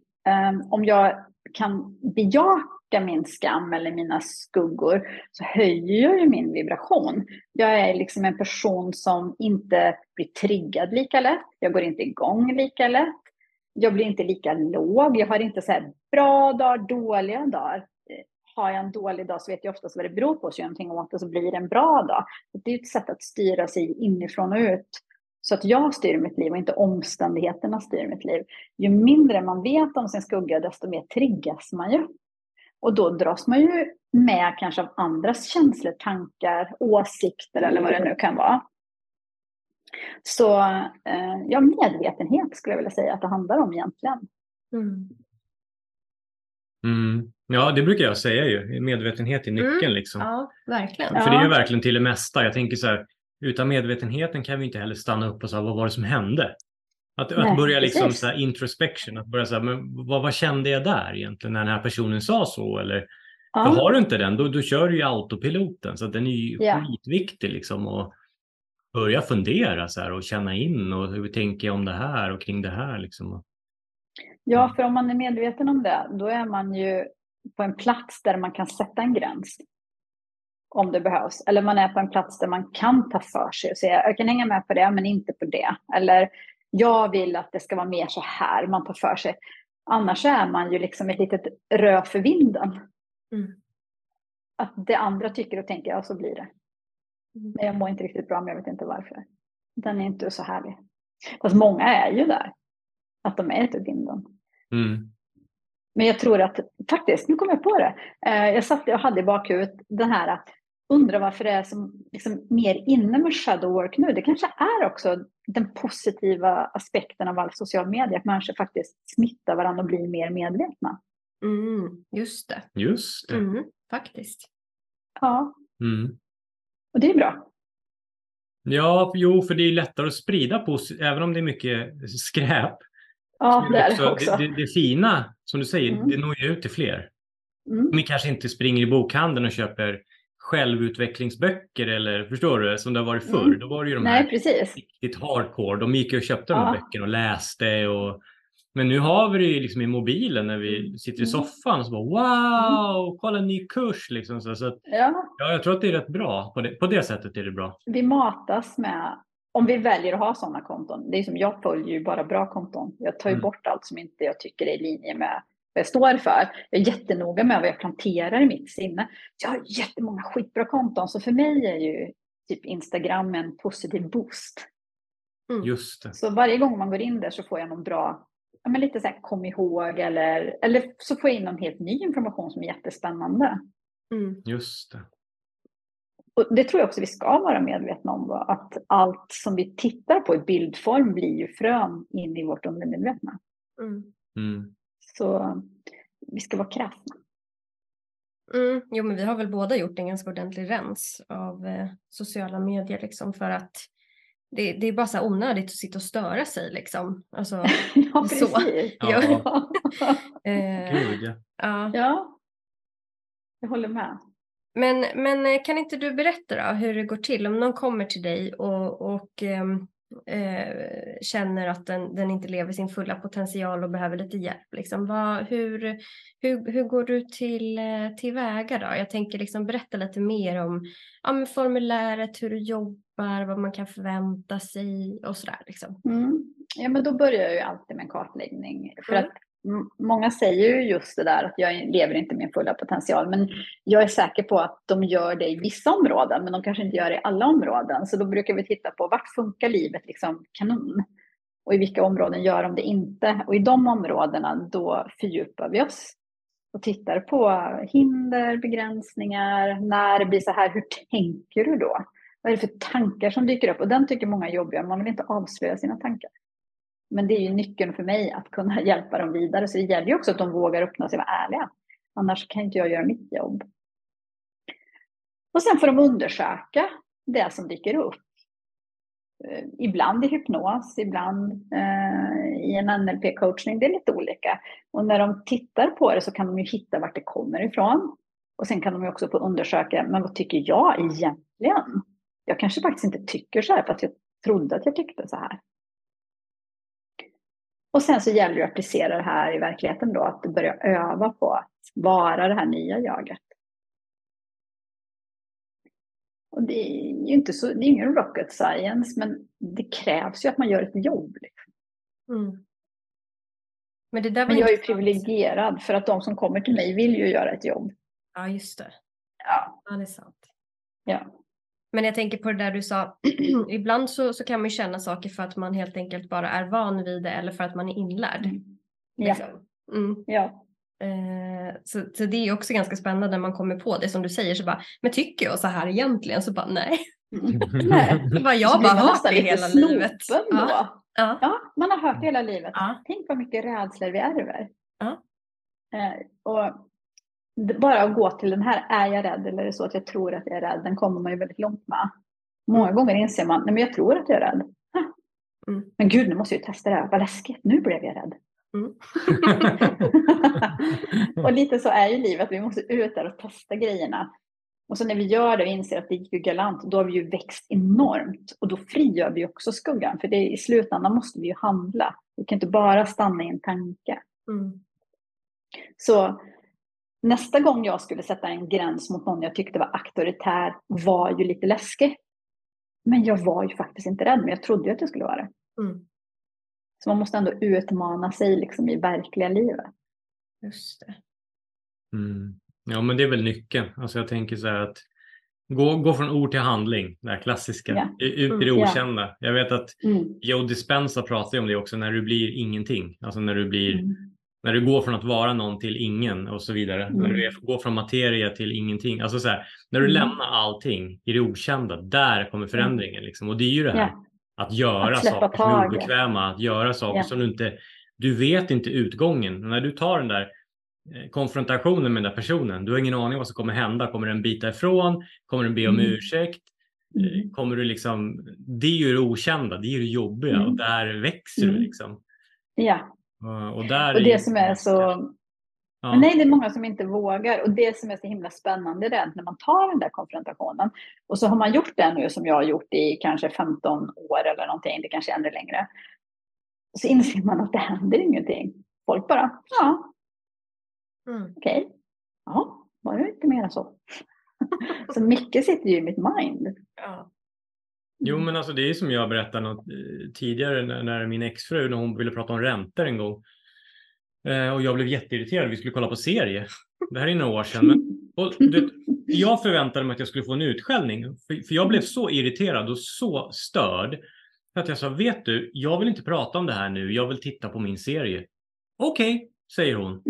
um, om jag kan bejaka min skam eller mina skuggor så höjer jag ju min vibration. Jag är liksom en person som inte blir triggad lika lätt. Jag går inte igång lika lätt. Jag blir inte lika låg. Jag har inte så här bra dagar, dåliga dagar. Har jag en dålig dag så vet jag oftast vad det beror på, så gör jag någonting åt det så blir det en bra dag. Det är ett sätt att styra sig inifrån och ut. Så att jag styr mitt liv och inte omständigheterna styr mitt liv. Ju mindre man vet om sin skugga, desto mer triggas man ju. Och då dras man ju med kanske av andras känslor, tankar, åsikter eller vad det nu kan vara. Så eh, ja, medvetenhet skulle jag vilja säga att det handlar om egentligen. Mm. Mm. Ja, det brukar jag säga ju. Medvetenhet är nyckeln Mm. liksom. Ja, verkligen. För det är ju verkligen till det mesta. Jag tänker så här, utan medvetenheten kan vi inte heller stanna upp och säga vad var det som hände? Att, Nej, att börja liksom precis. så här introspection, att börja säga, men vad, vad kände jag där egentligen när den här personen sa så? Eller, Ja, har du inte den, då, då kör du ju autopiloten. Så den är ju Ja. skitviktig liksom. Och börja fundera så här och känna in och hur tänker jag om det här och kring det här liksom. ja, för om man är medveten om det, då är man ju på en plats där man kan sätta en gräns. Om det behövs. Eller man är på en plats där man kan ta för sig och säga, jag kan hänga med på det, men inte på det. Eller jag vill att det ska vara mer så här, man tar för sig. Annars är man ju liksom ett litet rö för vinden. Mm. Att det andra tycker och tänker, ja så blir det. Mm. Men jag mår inte riktigt bra, men jag vet inte varför. Den är inte så härlig. Fast många är ju där. Att de är ute i vinden. Mm. Men jag tror att, faktiskt, nu kom jag på det. Eh, jag satt och hade i bakhuvudet den här att undra varför det är som, liksom, mer inne med shadow work nu. Det kanske är också den positiva aspekten av all social media. Att människor faktiskt smittar varandra och blir mer medvetna. Mm. Just det. Just det. Mm. Faktiskt. Ja, Mm. och det är bra. Ja, jo, för det är lättare att sprida på, även om det är mycket skräp. Ja, det är det också- också. Det, det, fina, som du säger, Mm. det når ju ut till fler. Mm. De kanske inte springer i bokhandeln och köper självutvecklingsböcker eller förstår du, som det har varit förr. Mm. Då var det ju de Nej, här precis. riktigt hardcore. De gick ju och köpte de här Ja. böckerna och läste. Och... Men nu har vi det ju liksom i mobilen när vi sitter i Mm. soffan och så bara wow, kolla en ny kurs liksom. Så, så att, Ja, ja, jag tror att det är rätt bra. På det, på det sättet är det bra. vi matas med, om vi väljer att ha sådana konton. Det är som jag följer ju bara bra konton. Jag tar ju Mm. bort allt som inte jag tycker är i linje med vad jag står för. Jag är jättenoga med vad jag planterar i mitt sinne. Jag har jättemånga skitbra konton, så för mig är ju typ Instagram en positiv boost. Just det. Så varje gång man går in där så får jag någon bra ja, men lite så här kom ihåg eller, eller så får jag in någon helt ny information som är jättespännande. Mm. Just det. Och det tror jag också vi ska vara medvetna om, va? att allt som vi tittar på i bildform blir ju frön in i vårt undermedvetna. Mm. Mm. Så vi ska vara kräsna. Mm. Jo, men vi har väl båda gjort en ganska ordentlig rens av eh, sociala medier liksom för att det, det är bara så här onödigt att sitta och störa sig liksom. Alltså, ja, Så. precis. Ja. eh, Gud, ja. ja. ja, jag håller med. Men, men eh, kan inte du berätta då hur det går till om någon kommer till dig och, och ehm, eh, känner att den, den inte lever sin fulla potential och behöver lite hjälp. Liksom. Vad, hur, hur, hur går du till, eh, tillväga då? Jag tänker liksom berätta lite mer om ja, formuläret, hur du jobbar, vad man kan förvänta sig och sådär. Liksom. Mm. Ja, men då börjar jag ju alltid med en kartläggning. För Mm. att många säger ju just det där att jag lever inte min fulla potential. Men jag är säker på att de gör det i vissa områden, men de kanske inte gör det i alla områden. Så då brukar vi titta på vart funkar livet liksom kanon? Och i vilka områden gör de det inte? Och i de områdena då fördjupar vi oss och tittar på hinder, begränsningar, när det blir så här, hur tänker du då? Vad är det för tankar som dyker upp? Och den tycker många är jobbiga, man vill inte avslöja sina tankar. Men det är ju nyckeln för mig att kunna hjälpa dem vidare. Så det gäller ju också att de vågar öppna sig och vara ärliga. Annars kan inte jag göra mitt jobb. Och sen får de undersöka det som dyker upp. Eh, ibland i hypnos, ibland eh, i en NLP-coachning. Det är lite olika. Och när de tittar på det så kan de ju hitta vart det kommer ifrån. Och sen kan de ju också få undersöka, men vad tycker jag egentligen? Jag kanske faktiskt inte tycker så här för att jag trodde att jag tyckte så här. Och sen så gäller det att applicera det här i verkligheten då, att börja öva på att vara det här nya jaget. Och det är ju inte så, det är ingen rocket science, men det krävs ju att man gör ett jobb. Liksom. Mm. Men det där Men jag är ju privilegierad för att de som kommer till mig vill ju göra ett jobb. Ja, just det. Ja, Ja, det är sant. ja. Men jag tänker på det där du sa, ibland så, så kan man ju känna saker för att man helt enkelt bara är van vid det eller för att man är inlärd. Ja, Liksom. Mm. ja. Eh, så, så det är också ganska spännande när man kommer på det som du säger så bara, men tycker jag så här egentligen? Så bara nej, Nej. Så jag blir bara hört det hela livet. Ja, ja, Ja, man har hört det hela livet. ja, Tänk vad mycket rädslor vi ärver. Ja. Eh, och bara att gå till den här, är jag rädd eller är det så att jag tror att jag är rädd? Den kommer man ju väldigt långt med. Många gånger inser man, nej men jag tror att jag är rädd. Mm. Men gud, nu måste jag ju testa det här. Vad läskigt, nu blev jag rädd. Mm. och lite så är ju livet, vi måste ut där och testa grejerna. Och så när vi gör det och inser att det gick ju galant, då har vi ju växt enormt. Och då frigör vi också skuggan, för det, i slutändan måste vi ju handla. Vi kan inte bara stanna i en tanke. mm, Så nästa gång jag skulle sätta en gräns mot någon jag tyckte var auktoritär var ju lite läskig. Men jag var ju faktiskt inte rädd, men jag trodde ju att jag skulle vara det. mm. Så man måste ändå utmana sig liksom i verkliga livet. Just det. Mm. Ja, men det är väl nyckeln. Alltså jag tänker så här att gå, gå från ord till handling, det här klassiska, Ja. ut i det Mm, ja. okända. Jag vet att Mm. Joe Dispenza pratar ju om det också, när du blir ingenting. Alltså när du blir, Mm. När du går från att vara någon till ingen och så vidare. Mm. När du är, går från materia till ingenting. Alltså så här, när du Mm. lämnar allting i det okända, där kommer förändringen. Liksom. Och det är ju det här Ja. att göra Att saker som är obekväma, att göra saker Ja. som du inte, du vet inte utgången. När du tar den där eh, konfrontationen med den där personen, du har ingen aning vad som kommer hända. Kommer den bita ifrån? Kommer den be om Mm. ursäkt? Eh, Mm. Kommer du liksom, det är ju det okända, det är ju det jobbiga Mm. och där växer du Mm. liksom. Ja, Och, och där och är det ju- som är så... Ja. Men nej, det är många som inte vågar. Och det som är så himla spännande det är att när man tar den där konfrontationen och så har man gjort det nu som jag har gjort i kanske 15 år eller någonting, det kanske är ännu längre. Så inser man att det händer ingenting. Folk bara, ja, Mm. okej. Ja, var det inte mer än så? så mycket sitter ju i mitt mind. Ja. Jo, men alltså det är som jag berättade något, eh, tidigare när, min exfru, när hon ville prata om räntor en gång. Eh, och jag blev jätteirriterad, vi skulle kolla på serie. Det här är några år sedan. Men, och, du, jag förväntade mig att jag skulle få en utskällning. För, för jag blev så irriterad och så störd. För att jag sa, vet du, jag vill inte prata om det här nu, jag vill titta på min serie. Okej, säger hon.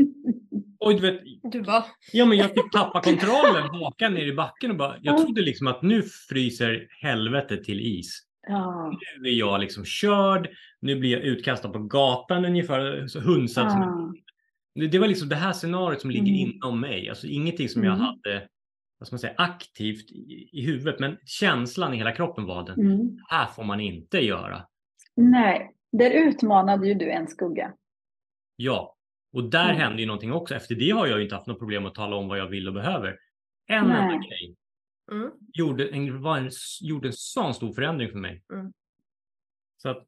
Och du vet, Du bara, ja men jag typ tappar kontrollen, hakan ner i backen och bara, jag trodde liksom att nu fryser helvetet till is. Ja. Nu är jag liksom körd, nu blir jag utkastad på gatan ungefär, så hunsad som Ja. det, det var liksom det här scenariot som ligger Mm. inom mig. Alltså ingenting som jag Mm. hade vad man säga, aktivt i, i huvudet, men känslan i hela kroppen var den. Mm. här får man inte göra. Nej, där utmanade ju du en skugga. Ja, och där Mm. hände ju någonting också. Efter det har jag ju inte haft något problem att tala om vad jag vill och behöver. En Nej. enda grej mm, gjorde en, var en, gjorde en sån stor förändring för mig. Mm. Så att,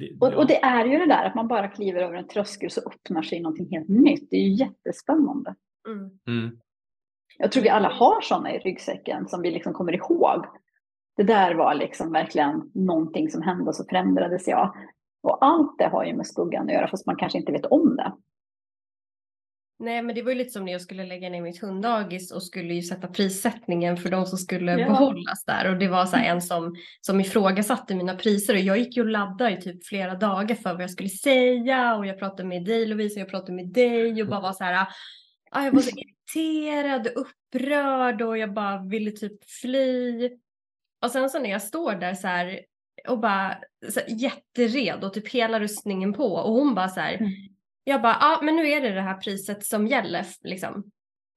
det, Och, ja. och det är ju det där att man bara kliver över en tröskel så öppnar sig någonting helt nytt. Det är ju jättespännande. mm. Mm. Jag tror vi alla har sådana i ryggsäcken som vi liksom kommer ihåg. Det där var liksom verkligen någonting som hände och så förändrades jag. Och allt det har ju med skuggan att göra fast man kanske inte vet om det. Nej, men det var ju lite som när jag skulle lägga ner mitt hunddagis och skulle ju sätta prissättningen för de som skulle Ja. behållas där. Och det var så här en som, som ifrågasatte mina priser och jag gick ju och laddade i typ flera dagar för vad jag skulle säga och jag pratade med dig Lovisa och jag pratade med dig och bara var så här, ah, jag var så irriterad och upprörd och jag bara ville typ fly. Och sen så när jag står där så här och bara så här, jätteredo, typ hela rustningen på och hon bara så här, Mm. Jag bara, ja ah, men nu är det det här priset som gäller liksom.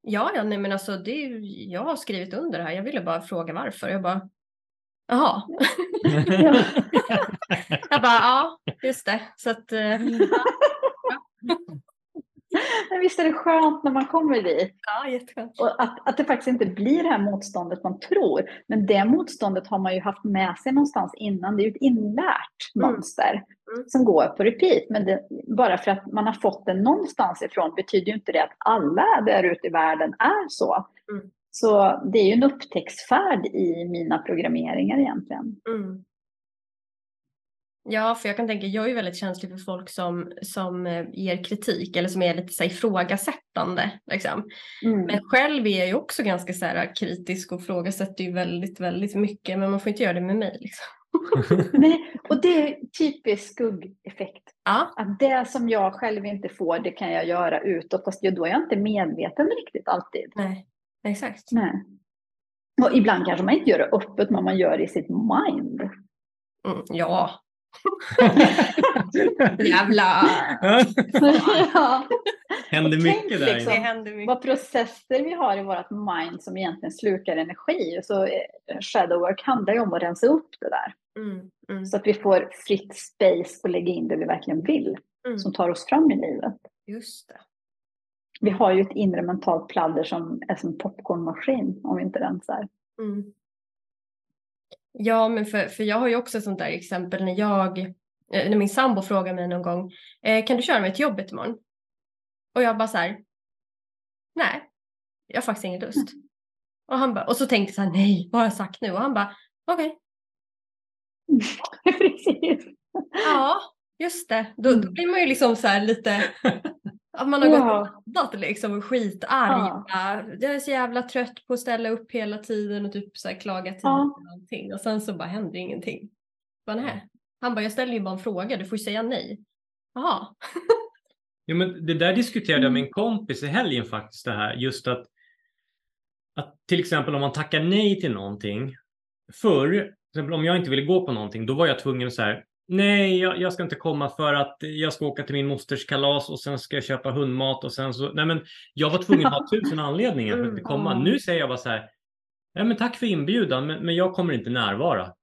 Ja, ja, nej men alltså det är ju, jag har skrivit under det här, jag ville bara fråga varför. Jag bara, jaha. Ja. Jag bara, ja, just det. Så att, eh, Men visst är det skönt när man kommer dit ja, jätteskönt. och att, att det faktiskt inte blir det här motståndet man tror. Men det motståndet har man ju haft med sig någonstans innan. Det är ju ett inlärt Mm. mönster. Som går på repeat. Men det, bara för att man har fått det någonstans ifrån betyder ju inte det att alla där ute i världen är så. Mm. Så det är ju en upptäcktsfärd i mina programmeringar egentligen. Mm. Ja, för jag kan tänka, jag är ju väldigt känslig för folk som, som eh, ger kritik eller som är lite så här, ifrågasättande. Liksom. Mm. Men själv är jag ju också ganska så här, kritisk och ifrågasätter ju väldigt, väldigt mycket. Men man får inte göra det med mig. Liksom. Nej, och det är typisk skuggeffekt. Ja, Att det som jag själv inte får, det kan jag göra utåt. Fast då är jag inte medveten riktigt alltid. nej, exakt. Nej. Och ibland kanske man inte gör det öppet, men man gör det i sitt mind. Mm, ja. Jävla. ja. Händer mycket tänk där. liksom- Det händer mycket. Vad processer vi har i vårt mind som egentligen slukar energi. Så eh, shadow work handlar ju om att rensa upp det där. Mm, mm, Så att vi får fritt space att lägga in det vi verkligen vill. mm. Som tar oss fram i livet. Just det. Vi har ju ett inre mentalt pladder som är som popcornmaskin om vi inte rensar. Mm. Ja, men för, för jag har ju också ett sånt där exempel när jag, eh, när min sambo frågar mig någon gång, eh, kan du köra mig till jobbet imorgon? Och jag bara så här, nej, jag har faktiskt ingen lust. Och, han bara, och så tänkte jag så här, nej, vad har jag sagt nu? Och han bara, okej, Precis. ja, just det. Då, då Mm. blir man ju liksom så här lite, att man har gått Ja. och laddat liksom och skitarg. Bara, Jag är så jävla trött på att ställa upp hela tiden och typ så här klaga tid Ja. och allting. Och sen så bara händer ingenting. Bara, nej. Han bara, jag ställer ju bara en fråga, du får ju säga nej. Jaha. Ja, men det där diskuterade jag med Mm. en kompis i helgen faktiskt. Det här, just att, att till exempel om man tackar nej till någonting. Förr, till exempel om jag inte ville gå på någonting, då var jag tvungen att säga Nej, jag, jag ska inte komma för att jag ska åka till min mosters kalas och sen ska jag köpa hundmat och sen så. Nej, men jag var tvungen att ha tusen anledningar för att inte komma. Mm. Nu säger jag bara så här. Nej, men tack för inbjudan, men, men jag kommer inte närvara.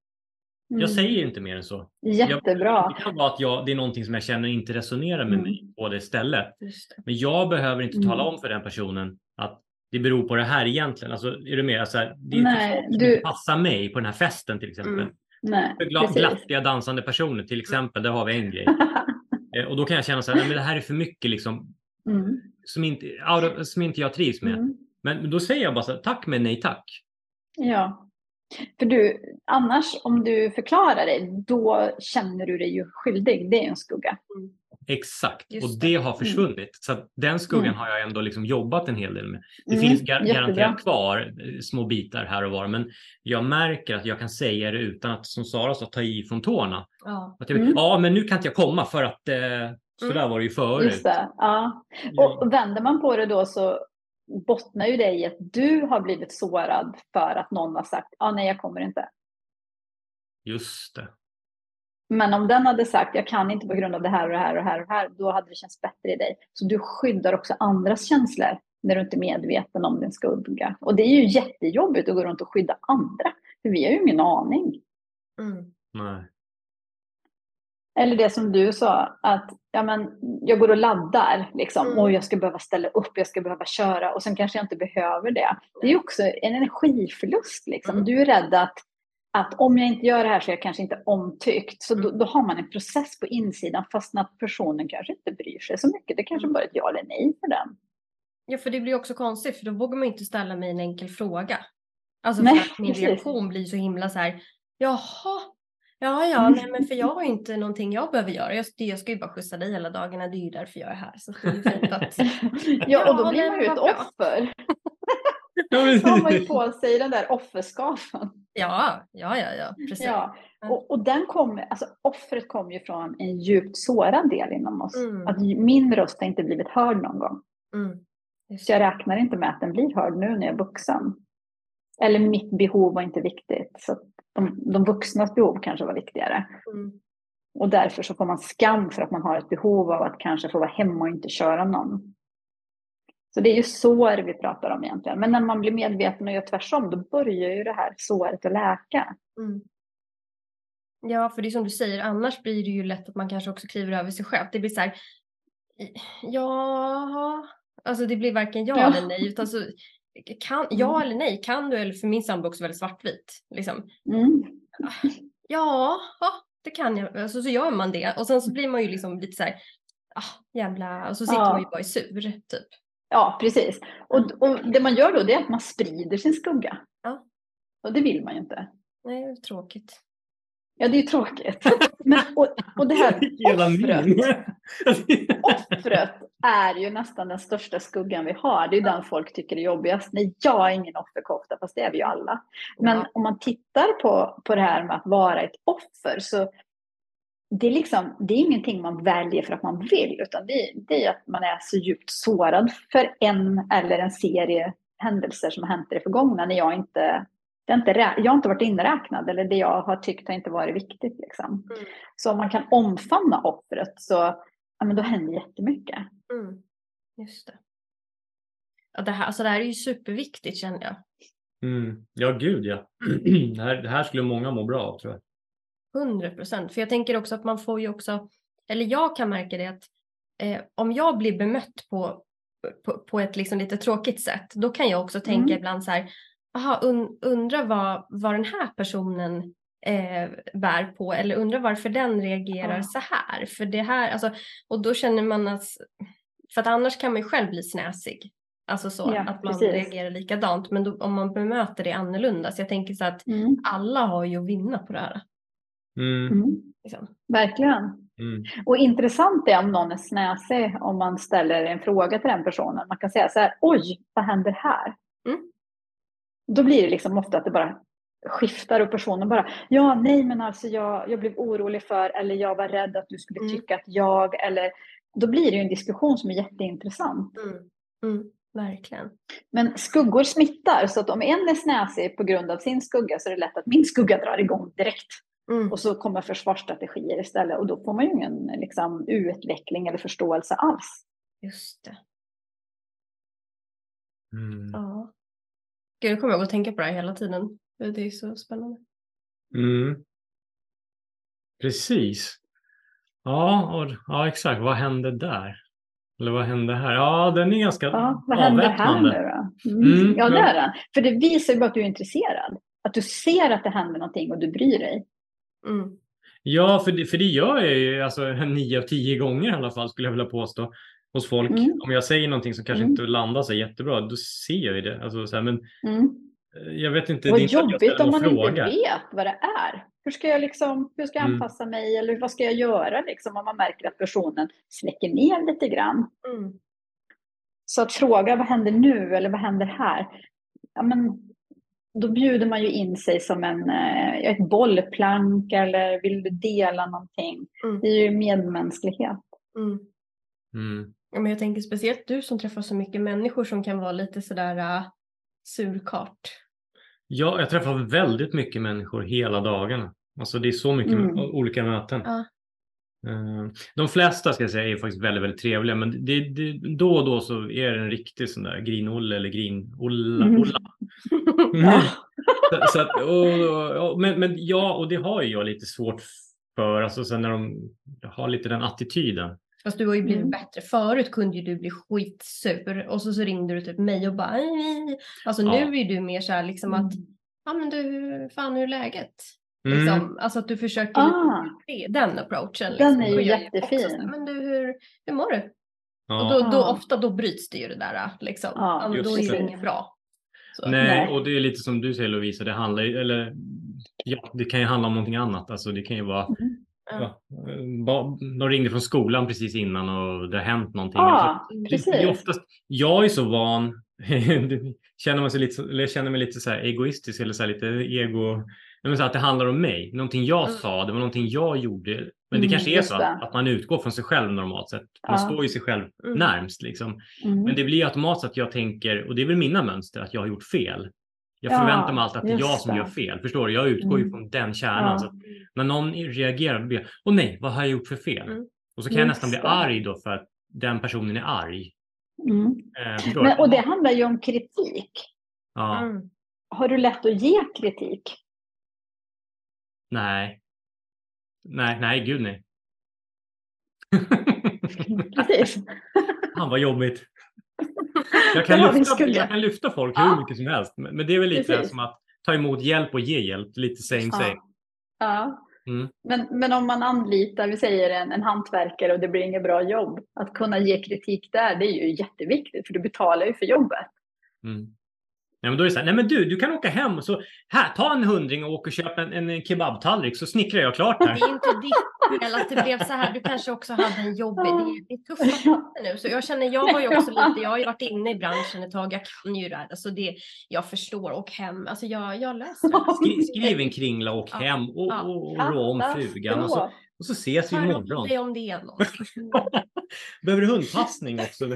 Jag Mm. säger inte mer än så. Jättebra. Det kan vara att jag, det är någonting som jag känner inte resonerar med Mm. mig på det stället. Det. Men jag behöver inte Mm. tala om för den personen att det beror på det här egentligen. Alltså, är du med? Alltså, det är Nej, Nej, du- passar mig på den här festen till exempel. Mm. Nej, Gla, glattiga dansande personer till exempel, där har vi en grej. Eh, Och då kan jag känna så här, nej, men det här är för mycket liksom, Mm. som inte, som inte jag trivs med. Mm. Men då säger jag bara så här, tack men nej tack. Ja. För du, annars om du förklarar dig, då känner du dig ju skyldig. Det är en skugga. Exakt, Just och det. det har försvunnit. Så att den skuggan Mm. har jag ändå liksom jobbat en hel del med. Det Mm, finns gar- jättebra. garanterat kvar eh, små bitar här och var, men jag märker att jag kan säga det utan att, som Sara sa, ta i från tårna. Ja. Att jag, Mm. Ja, men nu kan inte jag komma för att eh, Så Mm. där var det ju förut. Just det. Ja. Och vänder man på det då så bottnar ju det i att du har blivit sårad för att någon har sagt ah, nej jag kommer inte. Just det. Men om den hade sagt jag kan inte på grund av det här och det här och det här och det här, då hade det känts bättre i dig. Så du skyddar också andras känslor när du inte är medveten om din skugga. Och det är ju jättejobbigt att gå runt och skydda andra, för vi har ju ingen aning. Mm. Nej. Eller det som du sa, att ja, men, jag går och laddar, liksom. Mm. och jag ska behöva ställa upp, jag ska behöva köra och sen kanske jag inte behöver det. Det är ju också en energiförlust. Liksom. Mm. Du är rädd att, att om jag inte gör det här så är jag kanske inte omtyckt. Så då, då har man en process på insidan fast att personen kanske inte bryr sig så mycket. Det kanske Mm. bara är ett ja eller nej för den. Ja, för det blir också konstigt, för då vågar man inte ställa mig en enkel fråga. Alltså Nej, för att min precis. reaktion blir så himla så här, jaha, ja, ja, nej, men för jag har ju inte någonting jag behöver göra. Jag, jag ska ju bara skjutsa dig hela dagarna, det är ju därför jag är här. Så det är fint att... Ja, och då blir man ju ett offer. Ja, Då har man ju på sig den där offerskapen. Ja, ja, ja, ja, precis. Ja, Ja. och, och den kommer, alltså offret kommer ju från en djupt sårad del inom oss. Mm. Att min röst har inte blivit hörd någon gång. Mm. Så jag räknar inte med att den blir hörd nu när jag är vuxen. Eller mitt behov var inte viktigt. Så att de, de vuxnas behov kanske var viktigare. Mm. Och därför så får man skam för att man har ett behov av att kanske få vara hemma och inte köra någon. Så det är ju sår vi pratar om egentligen. Men när man blir medveten och gör tvärtom, då börjar ju det här såret att läka. Mm. Ja, för det är som du säger, annars blir det ju lätt att man kanske också kliver över sig själv. Det blir så här, ja, alltså det blir varken ja, Ja. eller nej, utan så kan, ja eller nej, kan du, eller för min sambo också väldigt svartvit, liksom. Mm. Ja, ja, det kan jag, alltså, så gör man det och sen så blir man ju liksom lite så här, ah, jävla, och så sitter Ja. man ju bara i sur, typ. Ja, precis. Och, och det man gör då det är att man sprider sin skugga. Ja. Och det vill man ju inte. Nej, det är tråkigt. Ja, det är ju tråkigt. Men, och, och det här offret, offret är ju nästan den största skuggan vi har. Det är den folk tycker är jobbigast. Nej, jag är ingen offerkofta, fast det är vi ju alla. Men om man tittar på, på det här med att vara ett offer så det är, liksom, det är ingenting man väljer för att man vill, utan det, det är att man är så djupt sårad för en eller en serie händelser som har hänt i det förgångna när jag inte, det har inte, jag har inte varit inräknad eller det jag har tyckt har inte varit viktigt. Liksom. Mm. Så om man kan omfamna offret så ja, men då händer jättemycket. Mm. Just det. Ja, det, här, alltså det här är ju superviktigt känner jag. Mm. Ja, gud ja. Det här, det här skulle många må bra av tror jag. 100 procent. För jag tänker också att man får ju också, eller jag kan märka det att eh, om jag blir bemött på, på, på ett liksom lite tråkigt sätt, då kan jag också tänka Mm. ibland så här, aha, un, undra vad, vad den här personen eh, bär på eller undra varför den reagerar Ja. så här. För det här, alltså, och då känner man att, för att annars kan man ju själv bli snäsig. Alltså så, Ja, att man precis. reagerar likadant. Men då, om man bemöter det annorlunda, så jag tänker så att Mm. alla har ju att vinna på det här. Mm. Mm. Liksom. Verkligen. Mm. Och intressant är om någon är snäsig om man ställer en fråga till den personen. Man kan säga så här, oj, vad händer här? Mm. Då blir det liksom ofta att det bara skiftar och personen bara, ja, nej, men alltså jag, jag blev orolig för, eller jag var rädd att du skulle Mm. tycka att jag, eller då blir det ju en diskussion som är jätteintressant. Mm. Mm. Verkligen. Men skuggor smittar, så att om en är snäsig på grund av sin skugga så är det lätt att min skugga drar igång direkt. Mm. Och så kommer försvarsstrategier istället och då får man ju ingen liksom, utveckling eller förståelse alls. Just det. Mm. Ja. Gud, nu kommer jag att tänka på det här hela tiden. Det är så spännande. Mm. Precis. Ja, och, ja, exakt. Vad hände där? Eller vad hände här? Ja, den är ganska Ja, vad händer här nu då? Mm. Mm, ja, det är den. För det visar ju bara att du är intresserad. Att du ser att det händer någonting och du bryr dig. Mm. Ja, för det, för det gör jag ju alltså, nio av tio gånger i alla fall skulle jag vilja påstå. Hos folk. Mm. Om jag säger någonting som kanske Mm. inte landar så jättebra, då ser jag ju det. Alltså, så här, men Mm. eh, jag vet inte. Vad det är inte jobbigt om man inte fråga. vet vad det är. Hur ska jag, liksom, hur ska jag anpassa mig eller vad ska jag göra liksom, om man märker att personen släcker ner lite grann? Så att fråga vad händer nu eller vad händer här? Ja, men, då bjuder man ju in sig som en, eh, ett bollplank eller vill du dela någonting? Mm. Det är ju medmänsklighet. Mm. Mm. Ja, men jag tänker speciellt du som träffar så mycket människor som kan vara lite sådär uh, surkart. Ja, jag träffar väldigt mycket människor hela dagarna. Alltså det är så mycket Mm. olika möten. Ja. Eh, De flesta ska jag säga är faktiskt väldigt, väldigt trevliga, men det, det, då och då så är det en riktig sån där grin-Olle eller grin-Olla. Mm. Olla. Ja. Så, så att, och, och, men, men ja, och det har ju jag lite svårt för, alltså sen när de har lite den attityden. Fast du har ju blivit Mm. bättre. Förut kunde ju du bli skitsur och så, så ringde du typ mig och bara "Aj, aj." Alltså Ja. nu är du mer så här liksom att ja men du, fan hur är läget? Mm. Liksom, alltså att du försöker Ah. den approachen. Liksom. Den är ju Och också jättefin. så här, men du hur, hur mår du? Och Ja. då, då Ja. ofta då bryts det ju det där liksom. Ja, då är det det. inget bra. Så. Nej, Nej. och det är lite som du säger Lovisa, det handlar ju, eller ja, det kan ju handla om någonting annat. Alltså det kan ju vara, Mm. ja, ba- de ringde från skolan precis innan och det har hänt någonting. Alltså, Ja, det, precis. det är oftast, jag är så van, känner, man sig lite, eller jag känner mig lite så här egoistisk eller så här lite ego, Men så att det handlar om mig, någonting jag Mm. sa, det var någonting jag gjorde. Men det Mm, kanske är så att, att man utgår från sig själv normalt sett. Man Ja. står ju sig själv Mm. närmst liksom. Mm. Men det blir automatiskt att jag tänker, och det är väl mina mönster, att jag har gjort fel. Jag Ja, förväntar mig alltid att det är jag som det. gör fel. Förstår du? Jag utgår ju Mm. från den kärnan. Ja. Så att när någon reagerar, då blir jag, åh nej, vad har jag gjort för fel? Mm. Och så kan jag Just nästan bli det. arg då för att den personen är arg. Eh, Men, och det handlar ju om kritik. Har du lätt att ge kritik? Nej. Nej, nej, gud nej. Precis. Han var jobbigt. Jag kan, lyfta, jag kan lyfta folk Ja. hur mycket som helst. Men men det är väl lite Precis. som att ta emot hjälp och ge hjälp. Lite same same. Ja. Ja. Mm. Men, men om man anlitar, vi säger en, en hantverkare och det blir inget bra jobb, att kunna ge kritik där, det är ju jätteviktigt för du betalar ju för jobbet. Mm. Ja, men då är det så här, nej men du, du kan åka hem och så här, ta en hundring och åka och köpa en, en kebabtallrik så snickrar jag klart Det här. är inte ditt fel att det blev så här. Du kanske också hade en jobbig, det är, det är tuffa nu. Så jag känner, jag har ju också lite, jag har ju varit inne i branschen ett tag, jag kan ju det här. Alltså det, jag förstår, och hem, alltså jag, jag löser det. Skri, skriv en kringla och Ja. hem och, Ja. och, och rå om frugan och så, och så ses vi imorgon. om det är något. Behöver du hundpassning också?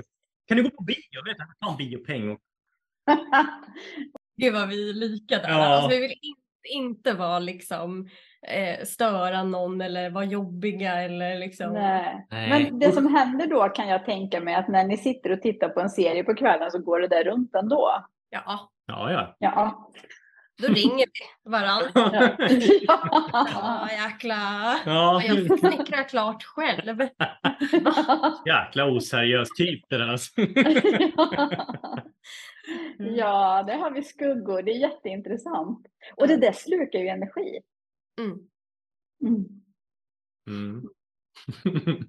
Kan du gå på bio? Jag vet inte, ta en biopeng. Gud vad vi är lika där. Ja. Alltså, vi vill inte, inte vara liksom eh, störa någon eller vara jobbiga eller liksom. Nej. Nej. Men det som händer då kan jag tänka mig att när ni sitter och tittar på en serie på kvällen så går det där runt ändå. Ja, Ja, ja. Ja. då ringer vi varandra. Ja, ja. jäkla. ja. Jag får snickra klart själv. Jäkla oseriös typ det där. alltså. Ja, det har vi skuggor. Det är jätteintressant. Och det där slukar ju energi. Mm. Mm. Mm.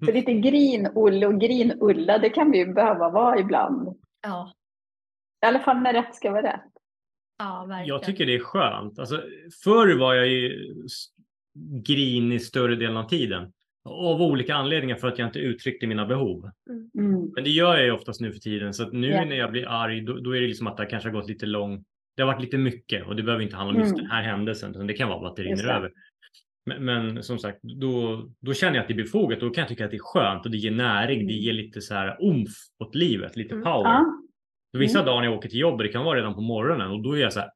Så lite grin-Olle och grin-Ulla, det kan vi ju behöva vara ibland. Ja, I alla fall när rätt ska vara rätt. ja, verkligen. Jag tycker det är skönt. Alltså, förr var jag ju grinig större delen av tiden. Av olika anledningar för att jag inte uttryckte mina behov. Mm. Men det gör jag ju oftast nu för tiden. Så att nu Ja. när jag blir arg, då, då är det liksom att det kanske har gått lite långt. Det har varit lite mycket och det behöver inte handla om just Mm. den här händelsen. Utan det kan vara att det rinner över. Men, men som sagt, då, då känner jag att det är befogat. Då kan jag tycka att det är skönt och det ger näring. Det ger lite så här omf åt livet, lite Mm. power. Ja. Vissa Mm. dagar när jag åker till jobbet, det kan vara redan på morgonen och då är jag så här,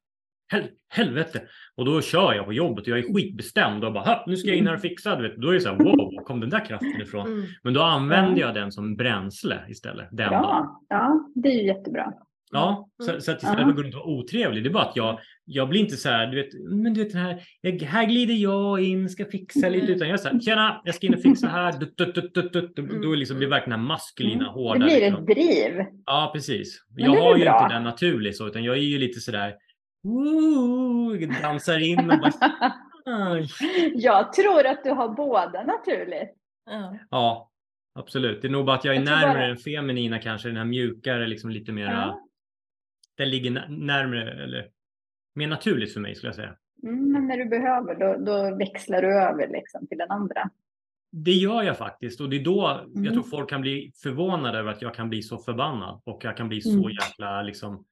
Hel helvete. Och då kör jag på jobbet och jag är skitbestämd och bara, "Ha, nu ska jag in här och fixa. Du vet. Då är det så här, wow, var kom den där kraften ifrån? Mm. Men då använder jag den som bränsle istället. Den dagen. Bra. Ja, det är ju jättebra. Ja, så, Mm. så att istället Ja. för att gå runt och vara otrevlig, det är bara att jag, jag blir inte så här, du vet, men du vet här, jag, här glider jag in, ska fixa lite, Mm. utan jag är så här, tjena, jag ska in och fixa här, dut, dut, dut, dut, dut. Mm. då liksom blir det verkligen den här maskulina, Mm. hårda. Det blir liksom. ett driv. Ja, precis. Men Jag har ju bra. inte den naturlig så, utan jag är ju lite sådär, Woo, dansar in och bara. Jag tror att du har båda naturligt. Ja. Ja, absolut. Det är nog bara att jag är Jag närmare bara- den feminina kanske, den här mjukare, liksom lite mera, Ja. den ligger nä- närmare, eller mer naturligt för mig skulle jag säga. Mm, men när du behöver, då, då växlar du över liksom till den andra. Det gör jag faktiskt och det är då Mm. jag tror folk kan bli förvånade över att jag kan bli så förbannad och jag kan bli så Mm. jäkla liksom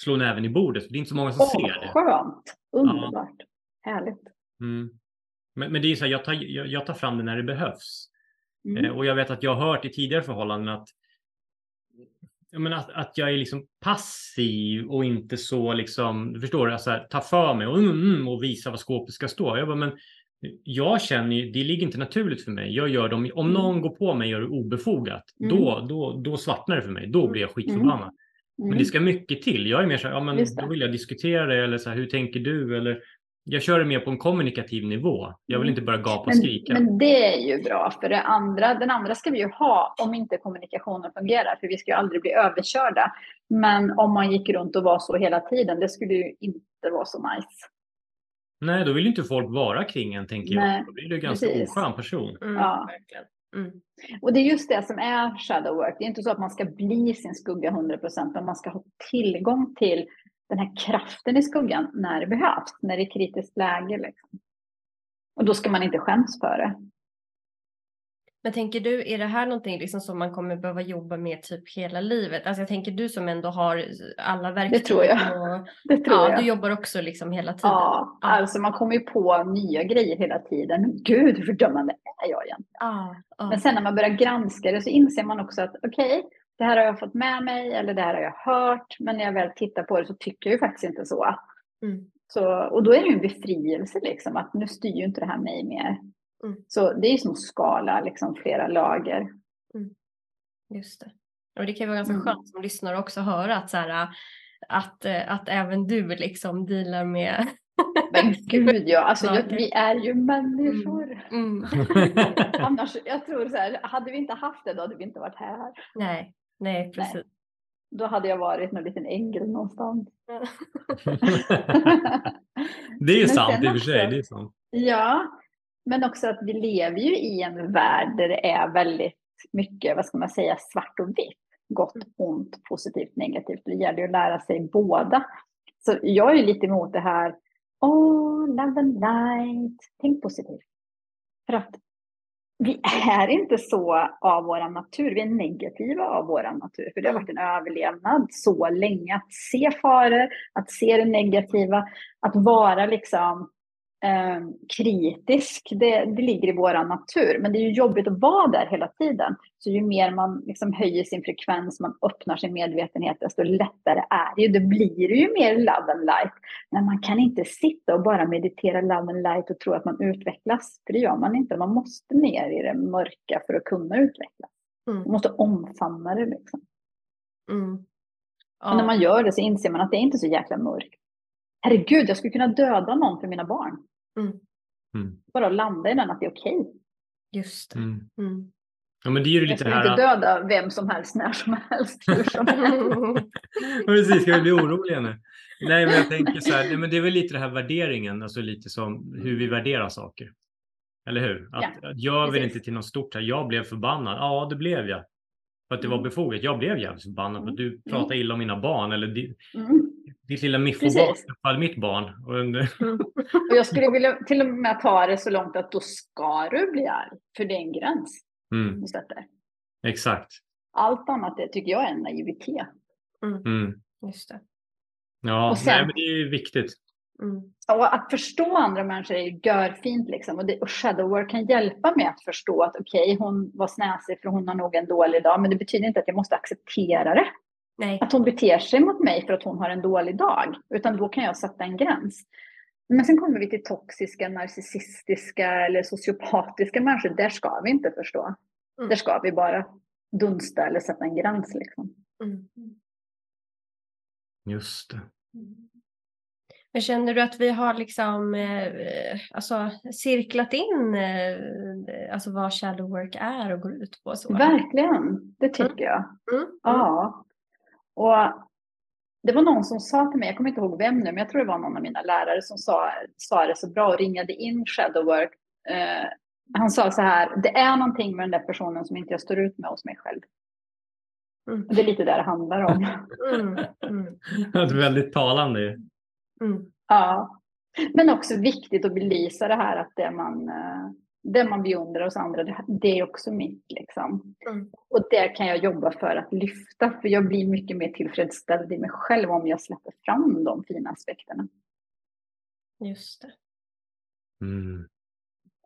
slå näven i bordet. Det är inte så många som Åh, ser det. skönt! Underbart! Härligt! Mm. Men, men det är så här, jag tar, jag, jag tar fram det när det behövs. Mm. Eh, Och jag vet att jag har hört i tidigare förhållanden att, jag att, att jag är liksom passiv och inte så liksom, du förstår, alltså, här, ta för mig och, mm, mm, och visa vad skåpet ska stå. Jag bara, men jag känner ju, det ligger inte naturligt för mig. Jag gör dem, om Mm. någon går på mig och gör det obefogat, Mm. då, då, då svartnar det för mig. Då blir jag skitförbannad. Men Mm. det ska mycket till. Jag är mer så här, ja men då vill jag diskutera det eller så här, hur tänker du? Eller jag kör det mer på en kommunikativ nivå. Jag vill Mm. inte bara gapa och Men, skrika. men det är ju bra, för det andra, den andra ska vi ju ha om inte kommunikationen fungerar, för vi ska ju aldrig bli överkörda. Men om man gick runt och var så hela tiden, det skulle ju inte vara så nice. Nej, då vill ju inte folk vara kring en, tänker Nej, jag. Då blir du en ganska precis. oskön person. Mm, Ja. verkligen. Mm. Och det är just det som är shadow work. Det är inte så att man ska bli sin skugga 100%, men man ska ha tillgång till den här kraften i skuggan när det behövs, när det är kritiskt läge. Liksom. Och då ska man inte skäms för det. Men tänker du, är det här någonting liksom som man kommer behöva jobba med typ hela livet? Alltså jag tänker du som ändå har alla verktyg. tror jag. Och, Det tror ja, jag. du jobbar också liksom hela tiden. Ja, Ja. alltså man kommer ju på nya grejer hela tiden. Gud, hur fördömande är jag egentligen? Ja, ja. Men sen när man börjar granska det så inser man också att okej, det här har jag fått med mig eller det här har jag hört. Men när jag väl tittar på det så tycker jag ju faktiskt inte så. Mm. så och då är det ju en befrielse liksom, att nu styr ju inte det här mig mer. Mm. Så det är som att skala liksom, flera lager. Just det. Och det kan vara ganska Mm. skönt som lyssnare också höra att, så här, att, eh, att även du liksom dealar med... Men gud ja, alltså jag, vi är ju människor. Mm. Annars, jag tror så här, hade vi inte haft det då hade vi inte varit här. Nej, nej precis. Då hade jag varit någon liten ängel någonstans. det är ju sant i och för sig. Det är sant. Ja, men också att vi lever ju i en värld där det är väldigt mycket, vad ska man säga, svart och vitt. Gott, ont, positivt, negativt. Det gäller ju att lära sig båda. Så jag är ju lite emot det här, åh, love and light, tänk positivt. För att vi är inte så av vår natur, vi är negativa av vår natur. För det har varit en överlevnad så länge att se faror, att se det negativa, att vara liksom eh, kritisk, det, det ligger i vår natur. Men det är ju jobbigt att vara där hela tiden. Så ju mer man liksom höjer sin frekvens, man öppnar sin medvetenhet, desto lättare är det ju. Det blir ju mer love and light. Men man kan inte sitta och bara meditera love and light och tro att man utvecklas. För det gör man inte. Man måste ner i det mörka för att kunna utvecklas. Man Mm. måste omfamna det liksom. Mm. Och när Ja, man gör det så inser man att det är inte så jäkla mörkt. Herregud, jag skulle kunna döda någon för mina barn. Mm. Bara landa i den att det är okej. just det. Mm. Mm. Ja, men det är ju Jag lite här... inte döda vem som helst, när som helst, hur som helst. Precis, ska vi bli oroliga nu? Nej, men jag tänker så här, nej, men det är väl lite det här värderingen, alltså lite som hur vi värderar saker. Eller hur? Att, Ja, att jag vill inte till något stort här, jag blev förbannad. Ja, det blev jag. För att det var Mm. befogat. Jag blev jävligt förbannad för att du pratar illa om mina barn eller di- Mm. ditt lilla miffobarn, fall mitt barn. Och, en- Och jag skulle vilja till och med ta det så långt att då ska du bli arg. För det är en gräns mm, du sätter. exakt. Allt annat det tycker jag är en naivitet. Mm. Just det. Ja, Och sen- nej, men det är ju viktigt. Mm. Och att förstå andra människor är görfint liksom. Och, det, och shadowwork kan hjälpa mig att förstå att okej, hon var snäsig för hon har nog en dålig dag. Men det betyder inte att jag måste acceptera det. Nej. Att hon beter sig mot mig för att hon har en dålig dag. Utan då kan jag sätta en gräns. Men sen kommer vi till toxiska, narcissistiska eller sociopatiska människor. Där ska vi inte förstå. Mm. Där ska vi bara dunsta eller sätta en gräns. Liksom. Mm. Just det. Men känner du att vi har liksom eh, alltså, cirklat in eh, alltså vad shadow work är och går ut på? Så? Verkligen, det tycker jag. Mm. Ja. Och det var någon som sa till mig, jag kommer inte ihåg vem nu, men jag tror det var någon av mina lärare som sa, sa det så bra och ringade in shadow work. Eh, han sa så här, det är någonting med den där personen som inte jag står ut med hos mig själv. Mm. Det är lite det det handlar om. Mm. Mm. Det är väldigt talande. Mm. Ja. Men också viktigt att belysa det här att det man, eh, det man beundrar hos andra, det- är också mitt. Liksom. Mm. Och det kan jag jobba för att lyfta, för jag blir mycket mer tillfredsställd i mig själv om jag släpper fram de fina aspekterna. Just det. Mm.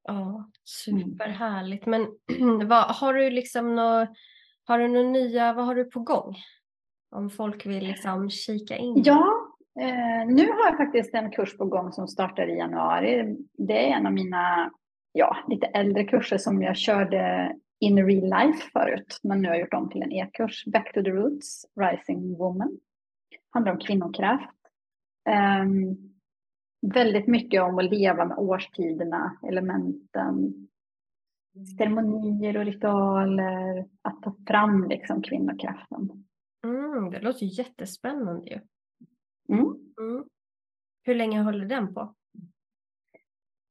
Ja, superhärligt. Men vad, har du liksom nå, har du några nya, vad har du på gång? Om folk vill liksom kika in. Ja, Eh, nu har jag faktiskt en kurs på gång som startar i januari. Det är en av mina ja, lite äldre kurser som jag körde in real life förut, men nu har jag gjort om till en e-kurs. Back to the roots, Rising Woman. Handlar om kvinnokraft. Um, väldigt mycket om att leva med årstiderna, elementen, ceremonier och ritualer, att ta fram liksom kvinnokraften. Mm, det låter jättespännande ju. Mm. Mm. Hur länge håller den på?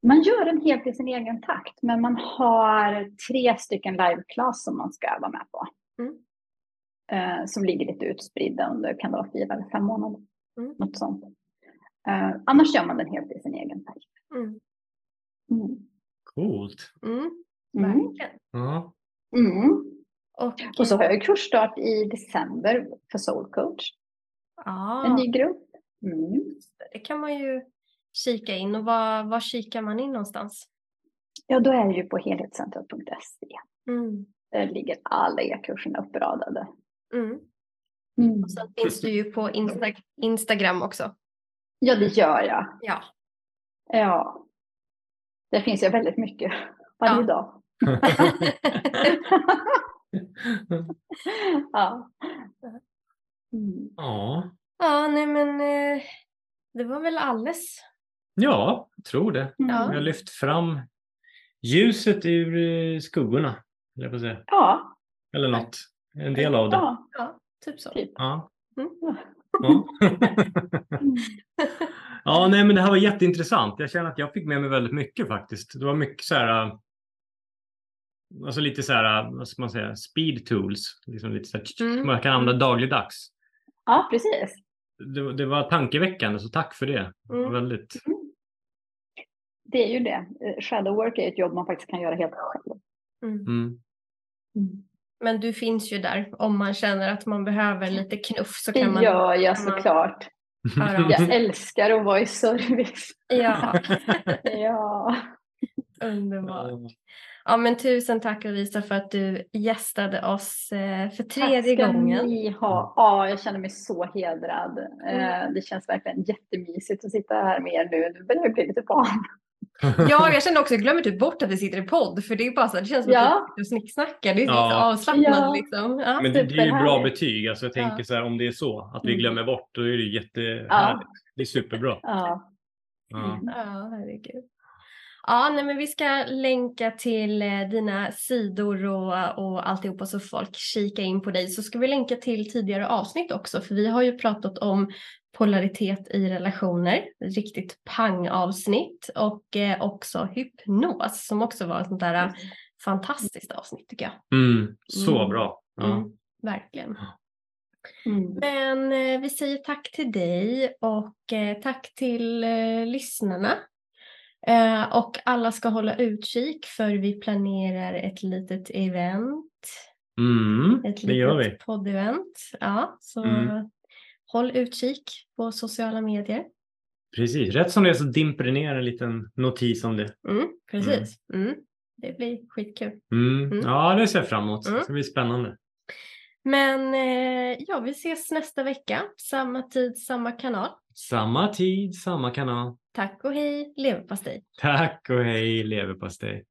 Man gör den helt i sin egen takt, men man har tre stycken live-class som man ska vara med på. Mm. Eh, som ligger lite utspridda under kan det vara fyra eller fem månader. Mm. Något sånt. Eh, annars gör man den helt i sin egen takt. Mm. Mm. Coolt. Mm, Mm. verkligen. Ja. Mm. Och, Och så har jag kursstart i december för Soul Coach, ja, en ny grupp. Mm. det kan man ju kika in. Och var, var kikar man in någonstans? Ja, då är det ju på helhetscentret.se. Mm. Där ligger alla e-kurserna uppradade. Mm. Mm. Sen finns du ju på Insta Instagram också. Ja, det gör jag. Ja. Ja. Det finns ju väldigt mycket varje Ja. dag. ja. Mm. ja. Ja, nej men eh, det var väl alles. Ja, jag tror det. Ja. Vi har lyft fram ljuset ur eh, skuggorna. jag på säga. Ja, Eller något. En del av det. ja, Ja, typ så. typ. Ja. Mm. Ja. Mm. ja, nej men det här var jätteintressant. Jag känner att jag fick med mig väldigt mycket faktiskt. Det var mycket så här, äh, alltså lite så här, vad ska man säga, speed tools. Liksom lite så här, Mm. som man kan använda dagligdags. Ja, precis. Det, det var tankeväckande, så tack för det. Mm. Väldigt. Det är ju det. Eh, Shadow work är ett jobb man faktiskt kan göra helt själv. Mm. Mm. Men du finns ju där om man känner att man behöver lite knuff så kan Det man gör jag kan man- såklart. av Jag älskar att vara i service. Ja, Ja. underbart. Ja, men tusen tack Lovisa för att du gästade oss eh, för Tack tredje ska gången. ni ha. Ja, jag känner mig så hedrad. Mm. Eh, Det känns verkligen jättemysigt att sitta här med er nu. Nu börjar jag bli lite van. Ja, jag känner också, jag glömmer typ bort att vi sitter i podd för det är bara så, det känns som Ja. att vi sitter och snicksnackar. Det är så Ja. lite avslappnat Ja. liksom. Ja. Men det, det är ju bra betyg. Alltså jag tänker Ja. så här, om det är så, att vi Mm. glömmer bort, då är det jättehärligt. Ja. Det är superbra. Ja. Ja. Mm. Ja, herregud. Ja, nej, men vi ska länka till eh, dina sidor och, och alltihopa så folk kika in på dig. Så ska vi länka till tidigare avsnitt också, för vi har ju pratat om polaritet i relationer, riktigt pang-avsnitt och eh, också hypnos som också var ett sånt där eh, fantastiskt avsnitt tycker jag. Mm. Så Mm. bra. Ja. Mm, verkligen. Mm. Men eh, vi säger tack till dig och eh, tack till eh, lyssnarna. Eh, och alla ska hålla utkik för vi planerar ett litet event. Mm. Ett litet poddevent. Ja, så Mm. håll utkik på sociala medier. Precis. Rätt som det är så dimper det ner en liten notis om det. Mm, precis. Mm. Det blir skitkul. Mm. Mm. Ja, det ser jag fram emot. Mm. Det ska bli spännande. Men eh, ja, vi ses nästa vecka. Samma tid, samma kanal. Samma tid, samma kanal. Tack och hej, leverpastej. Tack och hej leverpastej.